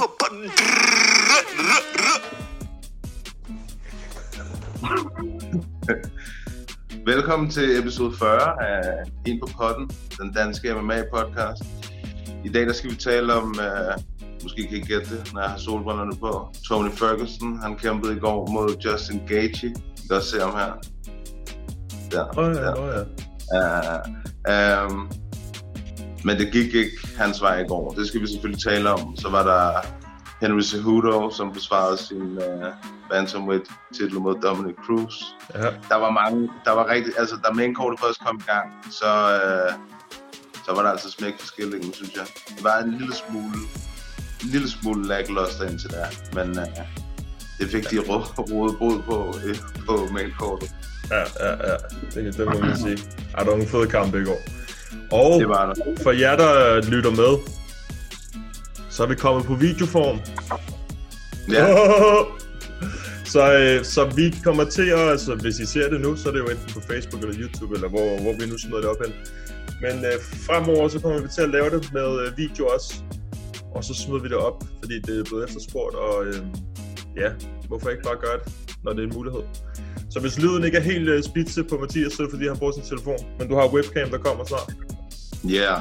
På. Velkommen til episode 40 af En på potten, den danske MMA-podcast. I dag der skal vi tale om, uh, måske kan I gætte det, når jeg har solbrillerne på, Tony Ferguson. Han kæmpede i går mod Justin Gaethje. I kan også se ham her. Der, ja, der. ja. Uh, um, men det gik ikke hans vej i går. Det skal vi selvfølgelig tale om. Så var der Henry Cejudo, som forsvarede sin uh, bantamweight-titel mod Dominic Cruz. ja. Der var mange, der var rigtig, altså da mainkortet først kom i gang, så, øh, så var der altså smæk for skillingen, synes jeg. Det var en lille smule, en lille smule lackluster indtil der, men øh, det fik de ro- rodet brud på, øh, på mainkortet. Ja, ja, ja. Det, det må man sige. Ej, der var en fed kamp i går. Og Det var der. for jer, der lytter med, så er vi kommet på videoform. Ja, så, øh, så vi kommer til at, altså hvis I ser det nu, så er det jo enten på Facebook eller YouTube, eller hvor, hvor vi nu smider det op hen. Men øh, fremover, så kommer vi til at lave det med øh, video også. Og så smider vi det op, fordi det er blevet efterspurgt, og øh, ja, hvorfor ikke bare gøre det, når det er en mulighed. Så hvis lyden ikke er helt øh, spidse på Mathias, så er det fordi, han bruger sin telefon. Men du har webcam, der kommer snart. yeah.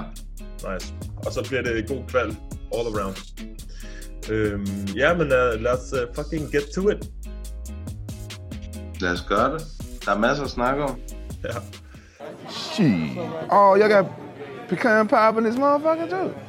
Nice. Og så bliver det god kval all around. Øhm, ja, men uh, lad os uh, fucking get to it. lad os gøre det. Der er masser at snakke om. Ja. Shit. Oh, y'all got pecan pie in this motherfucker too.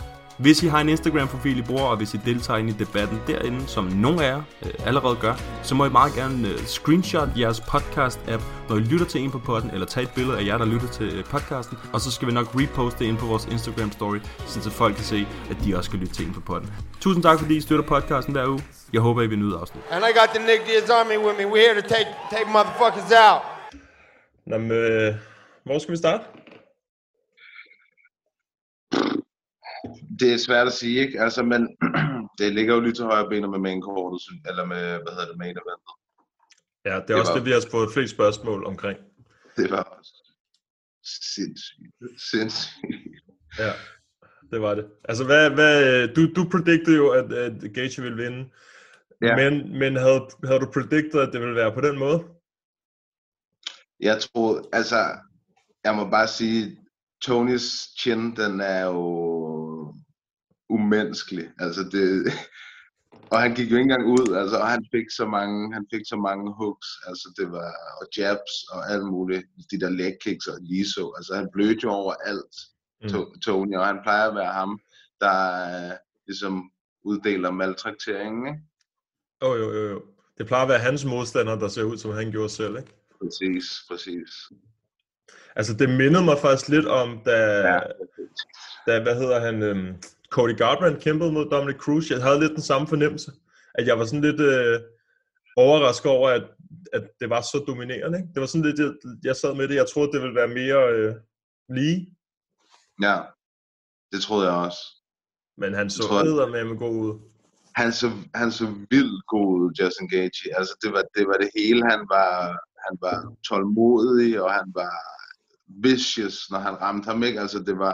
Hvis I har en Instagram-profil, I bruger, og hvis I deltager ind i debatten derinde, som nogle af jer øh, allerede gør, så må I meget gerne øh, screenshot jeres podcast-app, når I lytter til en på podden, eller tage et billede af jer, der lytter til øh, podcasten, og så skal vi nok reposte det ind på vores Instagram-story, så folk kan se, at de også skal lytte til en på podden. Tusind tak, fordi I støtter podcasten hver uge. Jeg håber, I vil nyde afsnit. And I got the Nick Diaz Army with me. We're here to take take motherfuckers out. Nå, men, øh, hvor skal vi starte? Det er svært at sige, ikke? Altså, men det ligger jo lige til højre benet med mainkortet, synes- eller med, hvad hedder det, main eventet. Ja, det er Det også var- det, vi har fået flest spørgsmål omkring. Det var sindssygt. Sindssygt. Ja, det var det. Altså, hvad, hvad, du, du predicted jo, at, at Gaethje ville vinde. Ja. Men, men havde, havde du predicted, at det ville være på den måde? Jeg tror, altså, jeg må bare sige, Tonys chin, den er jo umenneskelig. Altså det, og han gik jo ikke engang ud, altså, og han fik så mange, han fik så mange hooks, altså det var, og jabs og alt muligt, de der leg kicks og lige så, altså han blødte jo over alt, Mm. Tony, og han plejer at være ham, der øh, ligesom uddeler maltrakteringen, ikke? Jo, jo, jo, jo. Det plejer at være hans modstander, der ser ud, som han gjorde selv, ikke? Præcis, præcis. Altså, det mindede mig faktisk lidt om, da, ja. da hvad hedder han, øhm, Cody Garbrandt kæmpede mod Dominic Cruz. Jeg havde lidt den samme fornemmelse, at jeg var sådan lidt øh, overrasket over, at, at det var så dominerende. Ikke? Det var sådan lidt, jeg, jeg sad med det, jeg troede, det ville være mere øh, lige, Ja, det troede jeg også. men han så eddermame god ud. han så, han så vildt god ud, Justin Gaethje. Altså, det var, det var det hele. Han var, han var tålmodig, og han var vicious, når han ramte ham, ikke? Altså, det var,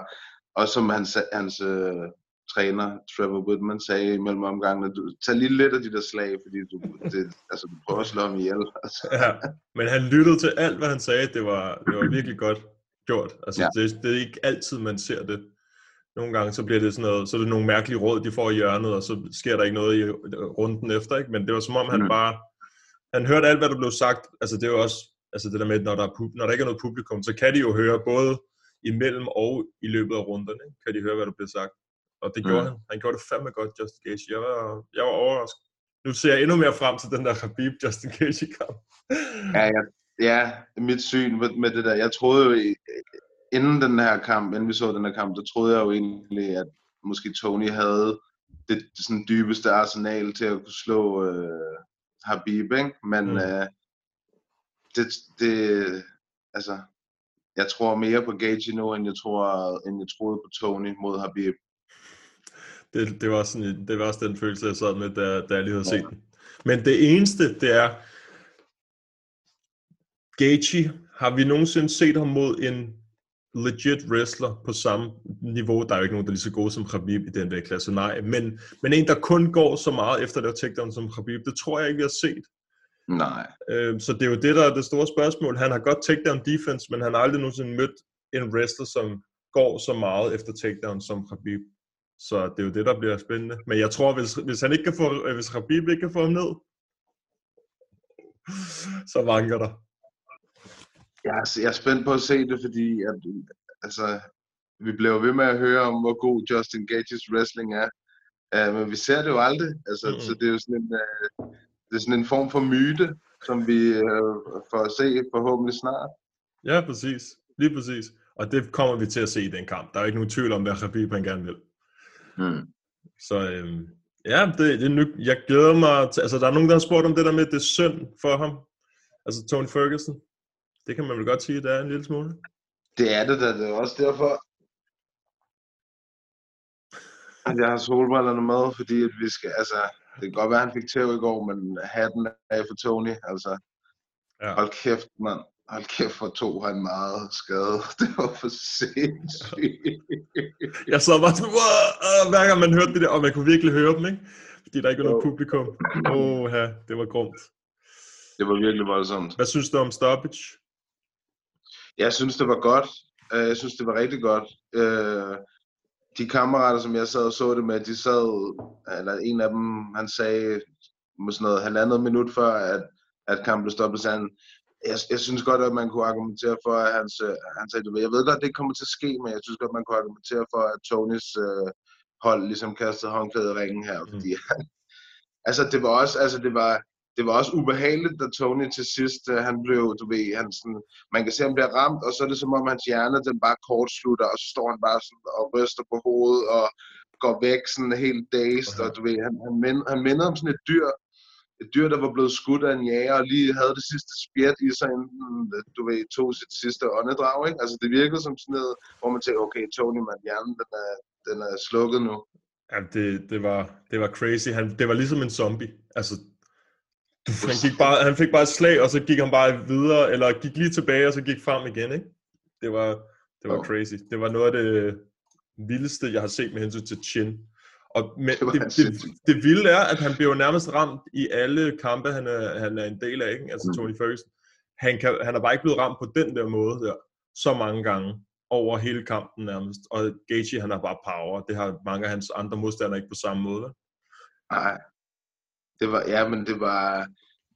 også som hans, hans øh, træner, Trevor Whitman, sagde imellem omgangene, du, tag lige lidt af de der slag, fordi du, det, altså, du prøver at slå ham ihjel. Altså. Ja, men han lyttede til alt, hvad han sagde. Det var, det var virkelig godt gjort. Altså, Ja. det, det er ikke altid, man ser det. Nogle gange så bliver det sådan noget, så er det nogle mærkelige råd, de får i hjørnet, og så sker der ikke noget i runden efter, ikke? Men det var som om, han Mm. bare, han hørte alt, hvad der blev sagt. Altså, det er jo også Altså det der med, når der, er når der ikke er noget publikum, så kan de jo høre både imellem og i løbet af runderne, kan de høre, hvad der bliver sagt. Og det gjorde Mm. han. Han gjorde det fandme godt, Justin Gage. Jeg var, jeg var overrasket. Nu ser jeg endnu mere frem til den der Khabib Justin Gage kamp. Ja, ja, ja, mit syn med, med det der. Jeg troede jo, inden den her kamp, inden vi så den her kamp, der troede jeg jo egentlig, at måske Tony havde det, sådan dybeste arsenal til at kunne slå øh, Habib, ikke? Men mm. øh, det, det, altså, jeg tror mere på Gage nu, end jeg, tror, end jeg troede på Tony mod Habib. Det, det, var sådan, det var også den følelse, jeg sad med, da, da jeg lige havde set den. Men det eneste, det er, Gaethje, har vi nogensinde set ham mod en legit wrestler på samme niveau? Der er jo ikke nogen, der er lige så gode som Khabib i den vægtklasse, nej. Men, men en, der kun går så meget efter det takedown som Khabib, det tror jeg ikke, vi har set. Nej. Øh, så det er jo det, der er det store spørgsmål. Han har godt takedown defense, men han har aldrig nogensinde mødt en wrestler, som går så meget efter takedown som Khabib. Så det er jo det, der bliver spændende. Men jeg tror, hvis, hvis, han ikke kan få, øh, hvis Khabib ikke kan få ham ned, så vanker der. Jeg er, jeg er spændt på at se det, fordi at, altså, vi bliver ved med at høre om, hvor god Justin Gages wrestling er. Uh, men vi ser det jo aldrig. Altså, Mm. Så det er jo sådan en, uh, det er sådan en form for myte, som vi uh, får at se forhåbentlig snart. Ja, præcis. Lige præcis. Og det kommer vi til at se i den kamp. Der er ikke nogen tvivl om, hvad Khabib han gerne vil. Mm. Så øhm, ja, det, det er nu, jeg glæder mig til, altså der er nogen, der har spurgt om det der med, at det er synd for ham. Altså Tony Ferguson. Det kan man vel godt sige, det er en lille smule. Det er det da. Det er også derfor, at jeg har solbrillerne med, fordi at vi skal, altså, det kan godt være, at han fik tæv i går, men hatten er for Tony. Altså, Ja. hold kæft, mand. Hold kæft, for to han meget skade. Det var for sindssygt. Jeg sad bare sådan, "Wow!" hver gang man hørte det der, og man kunne virkelig høre dem, ikke? Fordi der ikke var noget publikum. Åh, oh, ja, det var grumt. Det var virkelig voldsomt. Hvad synes du om stoppage? Jeg synes, det var godt. Øh, Jeg synes, det var rigtig godt. Øh, De kammerater, som jeg sad og så det med, de sad, eller en af dem, han sagde med sådan noget halvandet minut før, at, at kampen blev stoppet, han, jeg, jeg synes godt, at man kunne argumentere for, at hans, han sagde, jeg ved godt, at det ikke kommer til at ske, men jeg synes godt, at man kunne argumentere for, at Tonys øh, hold ligesom kastede håndklædet i ringen her, fordi han, altså det var også, altså det var, det var også ubehageligt, da Tony til sidst, øh, han blev, du ved, han sådan, man kan se, at han bliver ramt, og så er det som om hans hjerne, den bare kortslutter, og så står han bare sådan og ryster på hovedet, og går væk sådan helt dazed, og du ved, han, han, mind, han minder om sådan et dyr, et dyr, der var blevet skudt af en jæger, og lige havde det sidste spjæt i sig, inden den, du ved, tog sit sidste åndedrag, ikke? Altså det virkede som sådan noget, hvor man tænker, okay, Tony, man, hjernen, den er, den er slukket nu. Ja, det, det, var, det var crazy. Han, det var ligesom en zombie. Altså, han, gik bare, han fik bare et slag, og så gik han bare videre, eller gik lige tilbage, og så gik frem igen, ikke? Det var, det var Jo. crazy. Det var noget af det vildeste, jeg har set med hensyn til Chin. Og men Det det, det, det, vilde er, at han bliver jo nærmest ramt i alle kampe, han er, han er en del af, ikke? Altså Mm. Tony Ferguson. Han, kan, han er bare ikke blevet ramt på den der måde der, så mange gange over hele kampen nærmest. Og Gaethje, han har bare power. Det har mange af hans andre modstandere ikke på samme måde. Nej. Det var, ja, men det var,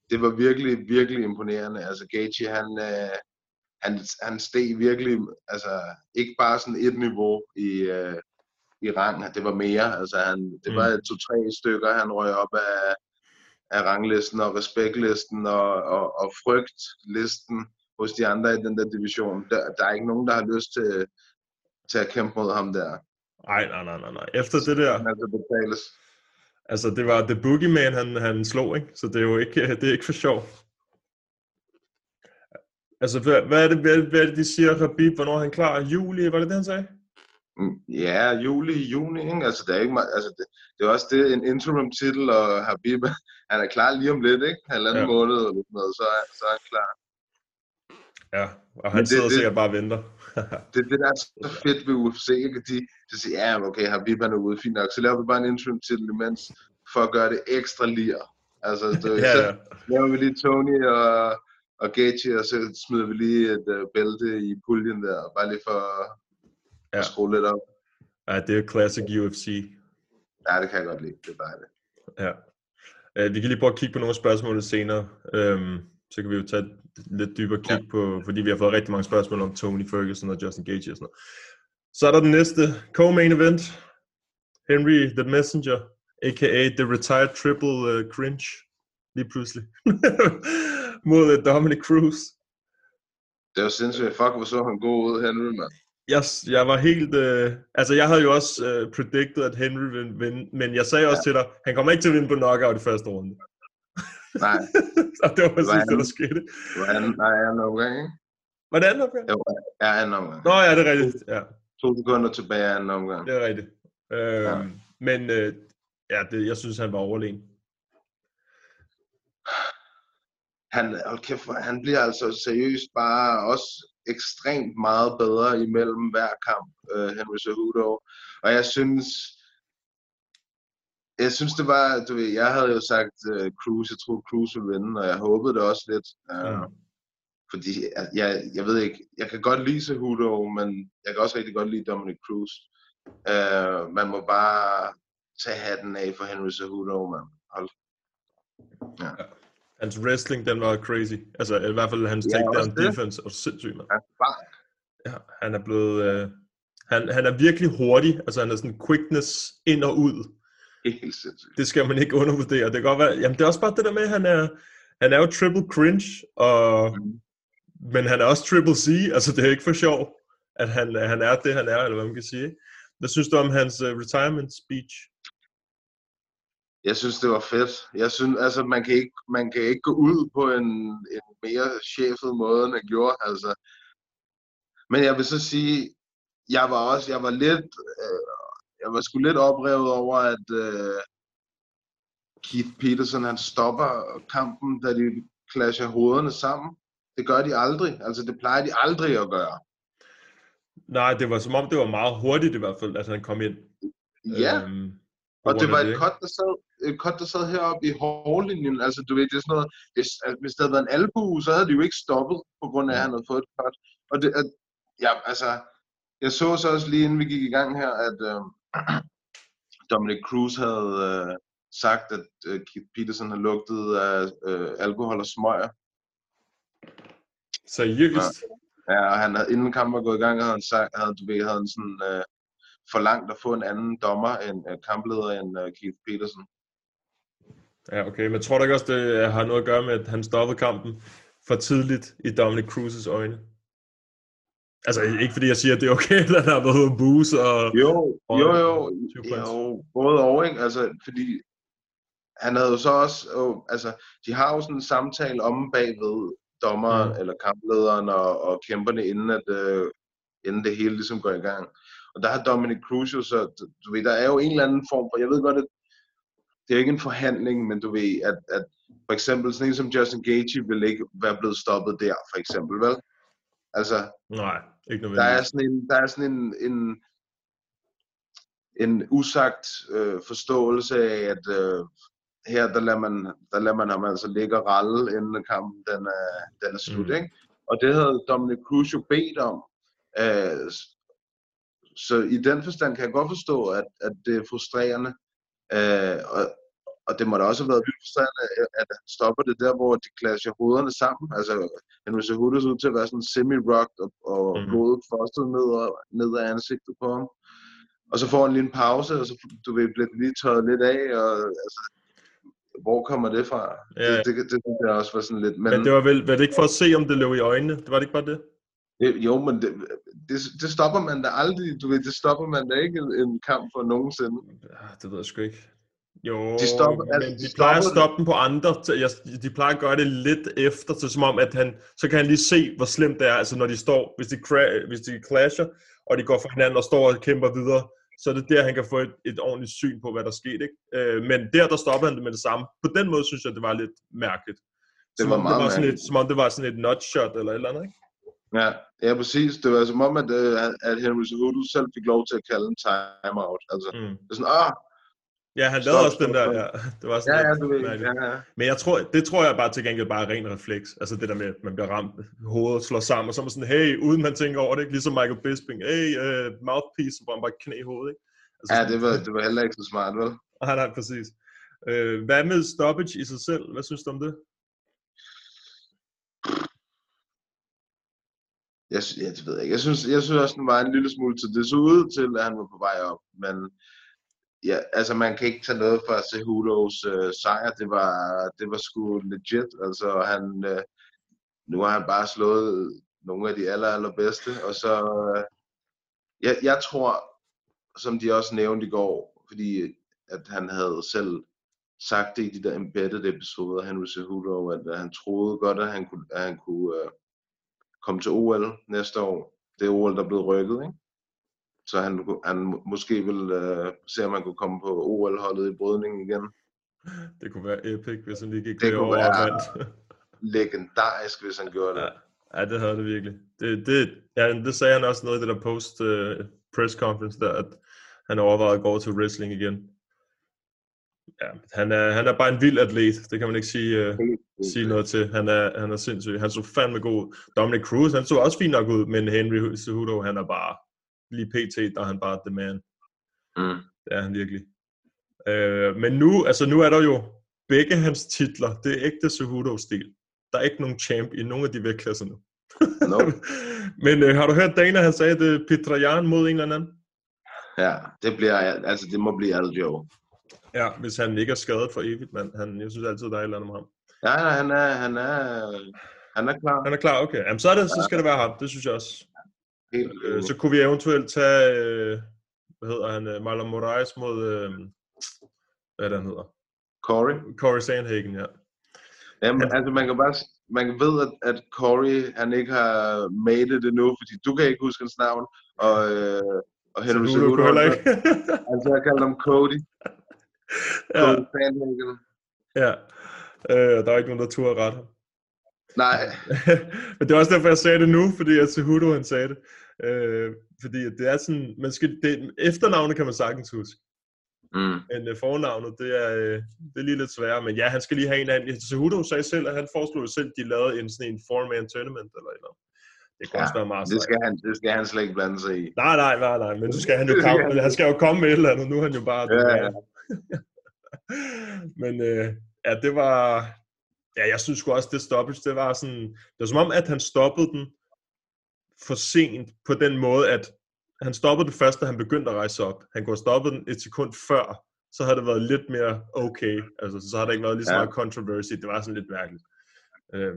det var virkelig, virkelig imponerende. Altså Gaethje, han, øh, han, han steg virkelig, altså ikke bare sådan et niveau i, øh, i rang, det var mere. Altså han, det var to-tre stykker, han røg op af, af ranglisten og respektlisten og, og, og frygtlisten hos de andre i den der division. Der, der er ikke nogen, der har lyst til, til at kæmpe mod ham der. Nej, nej, nej, nej, nej. Efter det der, altså betales. altså det var The Boogeyman, han, han slog, ikke? Så det er jo ikke, det er ikke for sjov. Altså, hvad, hvad, er det, hvad, hvad er det, de siger, Rabib? Hvornår er han klar? Juli, var det det, han sagde? Ja, juli, juni, ikke? Altså, det er ikke meget, altså, det, det er også det, en interim titel, og Habib, han er klar lige om lidt, ikke? Halvanden Ja. måned eller sådan noget, så er, så er han klar. Ja, og han Men det- sidder det- sikkert bare og venter. Det er det, der er så fedt ved UFC, ikke? De, de siger, ja, okay, Habib han er ude, fint nok, så laver vi bare en interim titel imens, for at gøre det ekstra lir. Altså, det, ja, så ja. laver vi lige Tony og, og Gaethje, og så smider vi lige et uh, bælte i puljen der, bare lige for Ja. ja. skrue lidt op. ja, det er classic UFC. Ja, det kan jeg godt lide, det er dejligt. Ja. Uh, vi kan lige prøve at kigge på nogle af spørgsmålene senere. Um, så kan vi jo tage lidt dybere kig på, fordi vi har fået rigtig mange spørgsmål om Tony Ferguson og Justin Gaethje og sådan noget. Så er der den næste co-main event. Henry the Messenger, a.k.a. The Retired Triple uh, Cringe, lige pludselig, mod uh, Dominic Cruz. Det var sindssygt. Fuck, hvor så han god ud, Henry, mand. Jeg, jeg var helt... Øh, altså, jeg havde jo også øh, predicted, at Henry ville vinde, men jeg sagde også ja. til dig, han kommer ikke til at vinde på knockout i første runde. Nej. og det var præcis det, er der skete. Det var anden, nej, anden omgang, ikke? Var det andet omgang? Ja, anden omgang. Nå ja, det er rigtigt. Ja, To sekunder tilbage af anden omgang. det er rigtigt. Øh, Ja. Men øh, ja, det, jeg synes, han var overlegen. Han, hold kæft, han bliver altså seriøst bare også ekstremt meget bedre imellem hver kamp, uh, Henry Cejudo. Og jeg synes, jeg synes det var, du ved, jeg havde jo sagt uh, Cruz, jeg troede Cruz ville vinde, og jeg håbede det også lidt. Uh, Ja. Fordi jeg, jeg, jeg ved ikke, jeg kan godt lide Cejudo, men jeg kan også rigtig godt lide Dominic Cruz. Uh, man må bare tage hatten af for Henry Cejudo, man. Hold. Hans wrestling, den var crazy. Altså, i hvert fald hans Ja, takedown defense. Og sindssygt, bare Ja, han er blevet... Øh, han, han er virkelig hurtig. Altså, han er sådan quickness ind og ud. helt sindssygt. Det skal man ikke undervurdere. Det kan godt være... Jamen, det er også bare det der med, at han er... Han er jo triple cringe, og, Mhm. men han er også triple C. Altså, det er ikke for sjov, at han, han er det, han er, eller hvad man kan sige. Hvad synes du om hans uh, retirement speech? Jeg synes, det var fedt. Jeg synes, altså, man kan ikke, man kan ikke gå ud på en, en mere chefet måde, end han gjorde. Altså. Men jeg vil så sige, jeg var også, jeg var lidt, øh, jeg var sgu lidt oprevet over, at øh, Keith Peterson, han stopper kampen, da de clasher hovederne sammen. Det gør de aldrig. Altså, det plejer de aldrig at gøre. Nej, det var som om, det var meget hurtigt i hvert fald, at han kom ind. Ja, Øhm, Og det var et ikke? cut, der sad, cut, der sad heroppe i hårlinjen. Altså, du ved, det er sådan noget, hvis, altså, hvis det havde været en albue, så havde de jo ikke stoppet, på grund af, at han havde fået et cut. Og det, at, ja, altså, jeg så så også lige inden vi gik i gang her, at øh, Dominic Cruz havde øh, sagt, at øh, Keith Peterson havde lugtet af øh, alkohol og smøger. Seriøst? Ja, og han havde, inden kampen var gået i gang, havde han, sagt, havde, du ved, havde han sådan, øh, forlangt at få en anden dommer, end øh, kampleder end øh, Keith Peterson. Ja, okay. Men tror du ikke også, det har noget at gøre med, at han stoppede kampen for tidligt i Dominic Cruz's øjne? Altså, ikke fordi jeg siger, at det er okay, at været ude at booze og... Jo, Og- jo, jo, 20 points. jo, både og, ikke? Altså, fordi han havde jo så også, jo, altså, de har jo sådan en samtale om bagved dommeren, Mm. eller kamplederen og, og kæmperne, inden, at, øh, inden det hele ligesom går i gang. Og der har Dominic Cruz jo så, du, du ved, der er jo en eller anden form for, jeg ved godt, at det er jo ikke en forhandling, men du ved, at, at for eksempel sådan en som Justin Gaethje ville ikke være blevet stoppet der, for eksempel, vel? Altså, Nej, ikke der er sådan en, der er sådan en, en, en usagt øh, forståelse af, at øh, her, der lader, man, der lader man ham altså ligge og ralle, inden kampen den er, den er slut, Mm. ikke? Og det havde Dominic Cruz jo bedt om. Øh, så i den forstand kan jeg godt forstå, at, at det er frustrerende. Øh, og, og det må da også have været vildt at- han stopper det der, hvor de clasher hovederne sammen. Altså, Henry Cejudo ser ud til at være sådan semi-rocked og, og mm. blodet fostet ned, og, ned af ansigtet på ham. Og så får han lige en pause, og så du ved, bliver det lige tørret lidt af, og altså, hvor kommer det fra? Ja. Det, det, det, synes jeg også var sådan lidt, men, Men det var vel var det ikke for at se, om det lå i øjnene? Det var det ikke bare det? det, jo, men det, det, det, stopper man da aldrig, du ved, det stopper man da ikke en, en kamp for nogensinde. Ja, det ved jeg sgu ikke. Jo, De stopper- men altså, de, de plejer at stoppe den på andre. de plejer at gøre det lidt efter, så som om, at han, så kan han lige se, hvor slemt det er. Altså når de står, hvis de, hvis de clasher, og de går for hinanden og står og kæmper videre, så er det der, han kan få et, et ordentligt syn på, hvad der skete. Ikke? Øh, men der, der stopper han det med det samme. På den måde synes jeg, det var lidt mærkeligt. Det som, var om meget det var sådan mærkeligt. et, som om det var sådan et nutshot eller et eller andet, ikke? Ja, ja, præcis. Det var som om, at, øh, at Henry Cejudo selv fik lov til at kalde en timeout. Altså, Mm. det er sådan, ah, Ja, han Stop, lavede også den der, ja. Det var sådan ja, ja, du ved, ja, ja. Men jeg tror, det tror jeg bare til gengæld bare er ren refleks. Altså det der med, at man bliver ramt, hovedet slår sammen, og så er man sådan, hey, uden man tænker over det, ikke? ligesom Michael Bisping, hey, uh, mouthpiece, hvor han bare knæ i hovedet, ikke? Altså, Ja, det var, det var heller ikke så smart, vel? Nej, nej, præcis. Uh, hvad med stoppage i sig selv? Hvad synes du om det? Jeg, ja, det ved jeg ikke. Jeg synes, jeg synes også, den var en lille smule til det så ud til, at han var på vej op. Men ja, altså man kan ikke tage noget fra Cejudos øh, sejr. Det var, det var sgu legit. Altså han, øh, nu har han bare slået nogle af de aller, allerbedste. Og så, øh, jeg, jeg tror, som de også nævnte i går, fordi øh, at han havde selv sagt det i de der embedded episoder, Henry Cejudo, at, at han troede godt, at han kunne, at han kunne øh, komme til OL næste år. Det er OL, der er blevet rykket, ikke? Så han, han må- måske vil øh, se, om han kunne komme på OL-holdet i brydning igen. Det kunne være epic, hvis han lige gik Det derover og vandt. Legendarisk, hvis han gjorde det. Ja. Ja, det havde det virkelig. Det, det, ja, det sagde han også noget i det der post uh, press conference der, at han overvejede at gå over til wrestling igen. Ja, han er, han er bare en vild atlet, det kan man ikke sige, uh, sige noget til. Han er, han er sindssyg. Han så fandme god. ud. Dominic Cruz, han så også fint nok ud, men Henry Cejudo, han er bare, lige pt, der er han bare the man. Mm. Det er han virkelig. Øh, men nu, altså nu er der jo begge hans titler, det er ægte Cejudo-stil. Der er ikke nogen champ i nogen af de vægtklasser nu. No. Men øh, har du hørt Dana, han sagde, at det er Petrajan mod en eller anden? Ja, det bliver, altså det må blive Aljo. Ja, hvis han ikke er skadet for evigt, men han, jeg synes altid, der er et eller andet med ham. Ja, han er, han er, han er klar. Han er klar, okay. Jamen, så, er det, så skal det være ham, det synes jeg også. Helt, Øh, så kunne vi eventuelt tage, øh, hvad hedder han, øh, Marlon Moraes mod, øh, hvad er det, han hedder? Corey. Corey Sandhagen, ja. Jamen, altså man kan bare, man kan ved, at, at Corey, han ikke har made it endnu, fordi du kan ikke huske hans navn, og, øh, og Henry Cejudo heller ikke. altså jeg kalder ham Cody. ja, Cody Sandhagen. ja. Øh, der er ikke nogen, der turde rette ham. Nej, Men det er også derfor, jeg sagde det nu, fordi at Cejudo han sagde det. Øh, fordi det er sådan, man skal, det, efternavnet kan man sagtens huske, mm. men øh, fornavnet, det er, øh, det er lige lidt sværere. Men ja, han skal lige have en anden. Cejudo sagde selv, at han foreslog selv, at de lavede en sådan en four-man tournament eller eller. Det kan Ja, også være meget det skal, han, det skal han slet ikke blande sig i. Nej, nej, nej, nej, men så skal han jo komme, han. han skal jo komme med et eller andet. Nu er han jo bare... Ja, ja. men øh, ja, det var... Ja, jeg synes sgu også, det stoppage, det var sådan... Det var som om, at han stoppede den for sent på den måde, at han stoppede det først, da han begyndte at rejse op. Han kunne have stoppet den et sekund før, så havde det været lidt mere okay. Altså, så har der ikke været lige så Ja. meget controversy. Det var sådan lidt mærkeligt. Øh,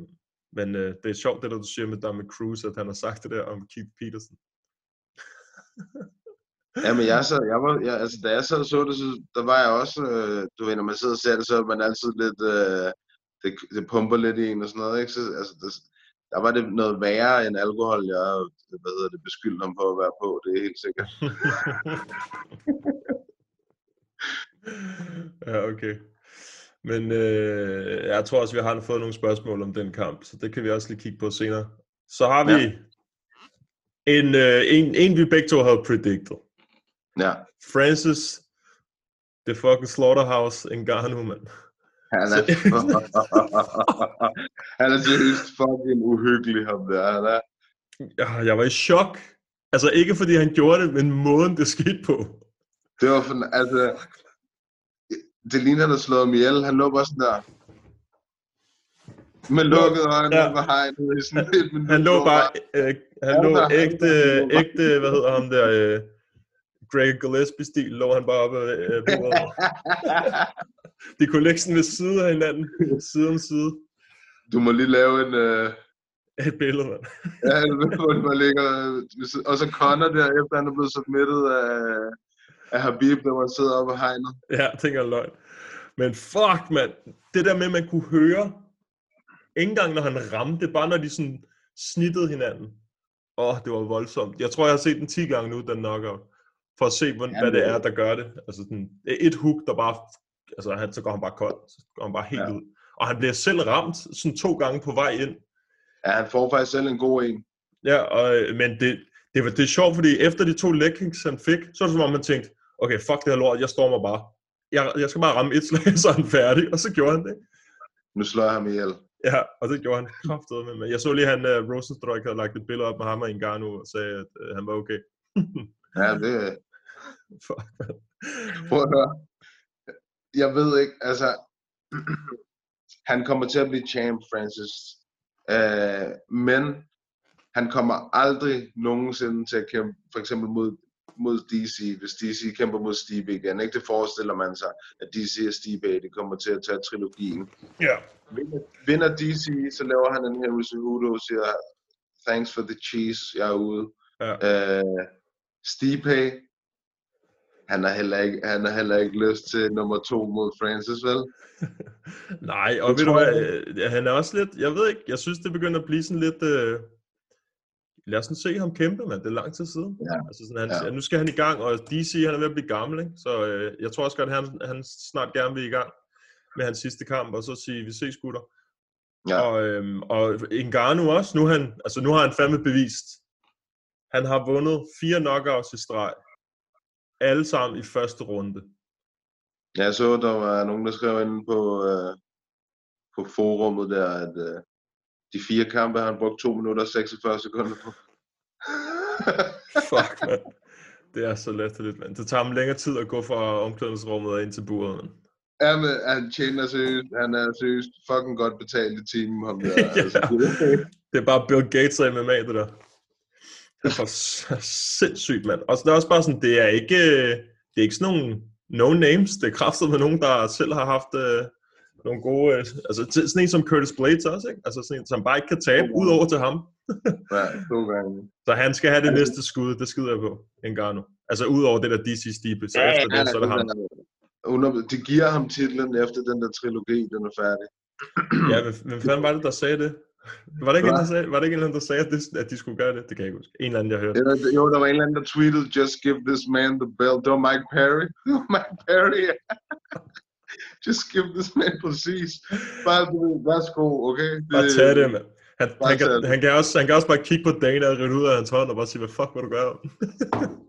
men øh, det er sjovt, det der du siger med Dominic Cruz, at han har sagt det der om Keith Peterson. Jamen, jeg så, jeg var, jeg, altså, da jeg sad og så det, så der var jeg også, øh, du ved, når man sidder og ser det, så er man altid lidt, øh, det, det pumper lidt i en og sådan noget, ikke? Så, altså, det, der var det noget værre end alkohol, jeg, hvad hedder det, beskyldte ham for at være på, det er helt sikkert. ja, okay. Men øh, jeg tror også, vi har fået nogle spørgsmål om den kamp, så det kan vi også lige kigge på senere. Så har vi Ja. en, øh, en, en, vi begge to havde predicted. Ja, Francis, the fucking slaughterhouse Ngannou, mand. Han er, han er seriøst fucking uhyggelig, ham der, han er. Ja, Jeg var i chok. Altså ikke fordi han gjorde det, men måden det skete på. Det var for, altså, det ligner, han har slået ham ihjel, han lå bare sådan der, med lukkede øjne, Ja. var hegnet i sådan et minut. Han lå bare, øh, han Ja, lå ægte, ægte, hvad hedder ham der, øh, Greg Gillespie-stil, lå han bare oppe øh, på bordet. De kunne ligge sådan ved siden af hinanden, side om side. Du må lige lave en... Øh, Et billede, mand. ja, hvor man ligger... Og så Connor der, efter han er blevet submittet af, af Habib, der var sidder oppe og hegnet. Ja, det er løgn. Men fuck, mand. Det der med, at man kunne høre, ikke engang når han ramte, bare når de sådan snittede hinanden. Åh, oh, det var voldsomt. Jeg tror, jeg har set den 10 gange nu, den knockout. For at se, hvad, Ja, hvad det er, der gør det. Altså sådan, et hook, der bare... Altså, han, så går han bare kold. Så går han bare helt Ja. ud. Og han bliver selv ramt sådan to gange på vej ind. Ja, han får faktisk selv en god en. Ja, og, øh, men det, det, var, det er sjovt, fordi efter de to leg han fik, så er det som om, man tænkte, okay, fuck det her lort, jeg stormer bare. Jeg, jeg skal bare ramme et slag, så er han færdig. Og så gjorde han det. Nu slår jeg ham ihjel. Ja, og det gjorde han kraftedeme med. Jeg så lige, han, uh, Rosenstruck havde lagt et billede op med ham og Ngannou og sagde, at uh, han var okay. Ja, det... Fuck, man. Prøv at høre. Jeg ved ikke, altså... han kommer til at blive champ, Francis. Øh, men han kommer aldrig nogensinde til at kæmpe, for eksempel mod, mod DC, hvis DC kæmper mod Stipe igen. Ikke? Det forestiller man sig, at DC og Stipe, de kommer til at tage trilogien. Ja. Vinder, vinder DC, så laver han en Henry Cejudo og siger, thanks for the cheese, jeg er ude. Ja. Øh, Stipe, han har, heller ikke, han har heller ikke lyst til nummer to mod Francis, vel? Nej, og Det ved du hvad, jeg øh, han er også lidt, jeg ved ikke, jeg synes det begynder at blive sådan lidt, øh, lad os se ham kæmpe, mand, det er lang tid siden. Ja. Altså sådan, han, Ja. nu skal han i gang, og DC han er ved at blive gammel, ikke? så øh, jeg tror også godt, at han, han snart gerne vil i gang med hans sidste kamp, og så sige, vi ses gutter. Ja. Og, øhm, og Ngannou også, nu, han, altså, nu har han fandme bevist, han har vundet fire knockouts i streg, alle sammen i første runde. Jeg så, der var nogen, der skrev inde på, øh, på forummet der, at øh, de fire kampe har han brugt 2 minutter og 46 sekunder på. Fuck, mand. Det er så latterligt, mand. Det tager ham længere tid at gå fra omklædningsrummet og ind til buret, mand. Ja, men han tjener seriøst, han er seriøst fucking godt betalt i timen, ham der. Ja. altså, det, Det er bare Bill Gates af MMA, det der. Det er for sindssygt, mand. Og så det er også bare sådan, det er ikke, det er ikke sådan nogle no-names. Det er kraftet med nogen, der selv har haft øh, nogle gode... Øh, altså sådan en som Curtis Blades også, ikke? Altså sådan en, som bare ikke kan tabe, udover til ham. ja, to gange. Så han skal have det næste skud, det skider jeg på, Ngannou. Altså udover det der DC Stipe, så efter det, så er det ham. Under, de giver ham titlen efter den der trilogi, den er færdig. Ja, hvem, hvem fanden var det, der sagde det? Var det ikke en, der sagde, var det ikke en, eller anden, der sagde, at, det, at de skulle gøre det? Det kan jeg ikke huske. En eller anden, jeg hørte. Jo, der var en eller anden, der tweetede, just give this man the belt. Det var Mike Perry. Det Mike Perry. just give this man præcis. Bare, værsgo, okay? Bare tag det, mand. Han, Bare han, kan, det. han, kan også, han kan også bare kigge på Dana og rydde ud af hans hånd og bare sige, hvad fuck vil du gøre?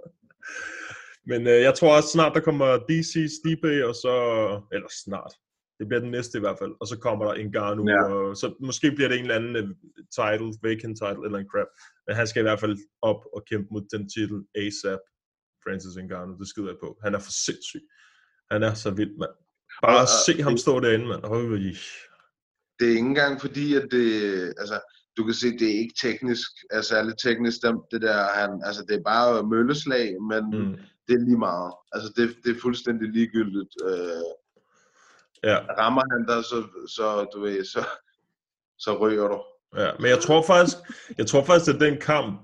Men øh, jeg tror også snart, der kommer DC, Stipe, og så... Eller snart. Det bliver den næste i hvert fald. Og så kommer der Ngannou, Ja. og så måske bliver det en eller anden øh, title, vacant title, eller en crap. Men han skal i hvert fald op og kæmpe mod den titel ASAP, Francis Ngannou. Det skider jeg på. Han er for sindssyg. Han er så vild, mand. Bare Og- at se ham stå derinde, mand. Øj. det er ikke engang fordi, at det, altså, du kan se, det er ikke teknisk, er særligt teknisk, det, det der, han, altså, det er bare mølleslag, men. Mm. det er lige meget. Altså, det, det er fuldstændig ligegyldigt. Øh, Ja. rammer han dig, så, så, du ved, så, så ryger du. Ja, men jeg tror faktisk, jeg tror faktisk, at den kamp,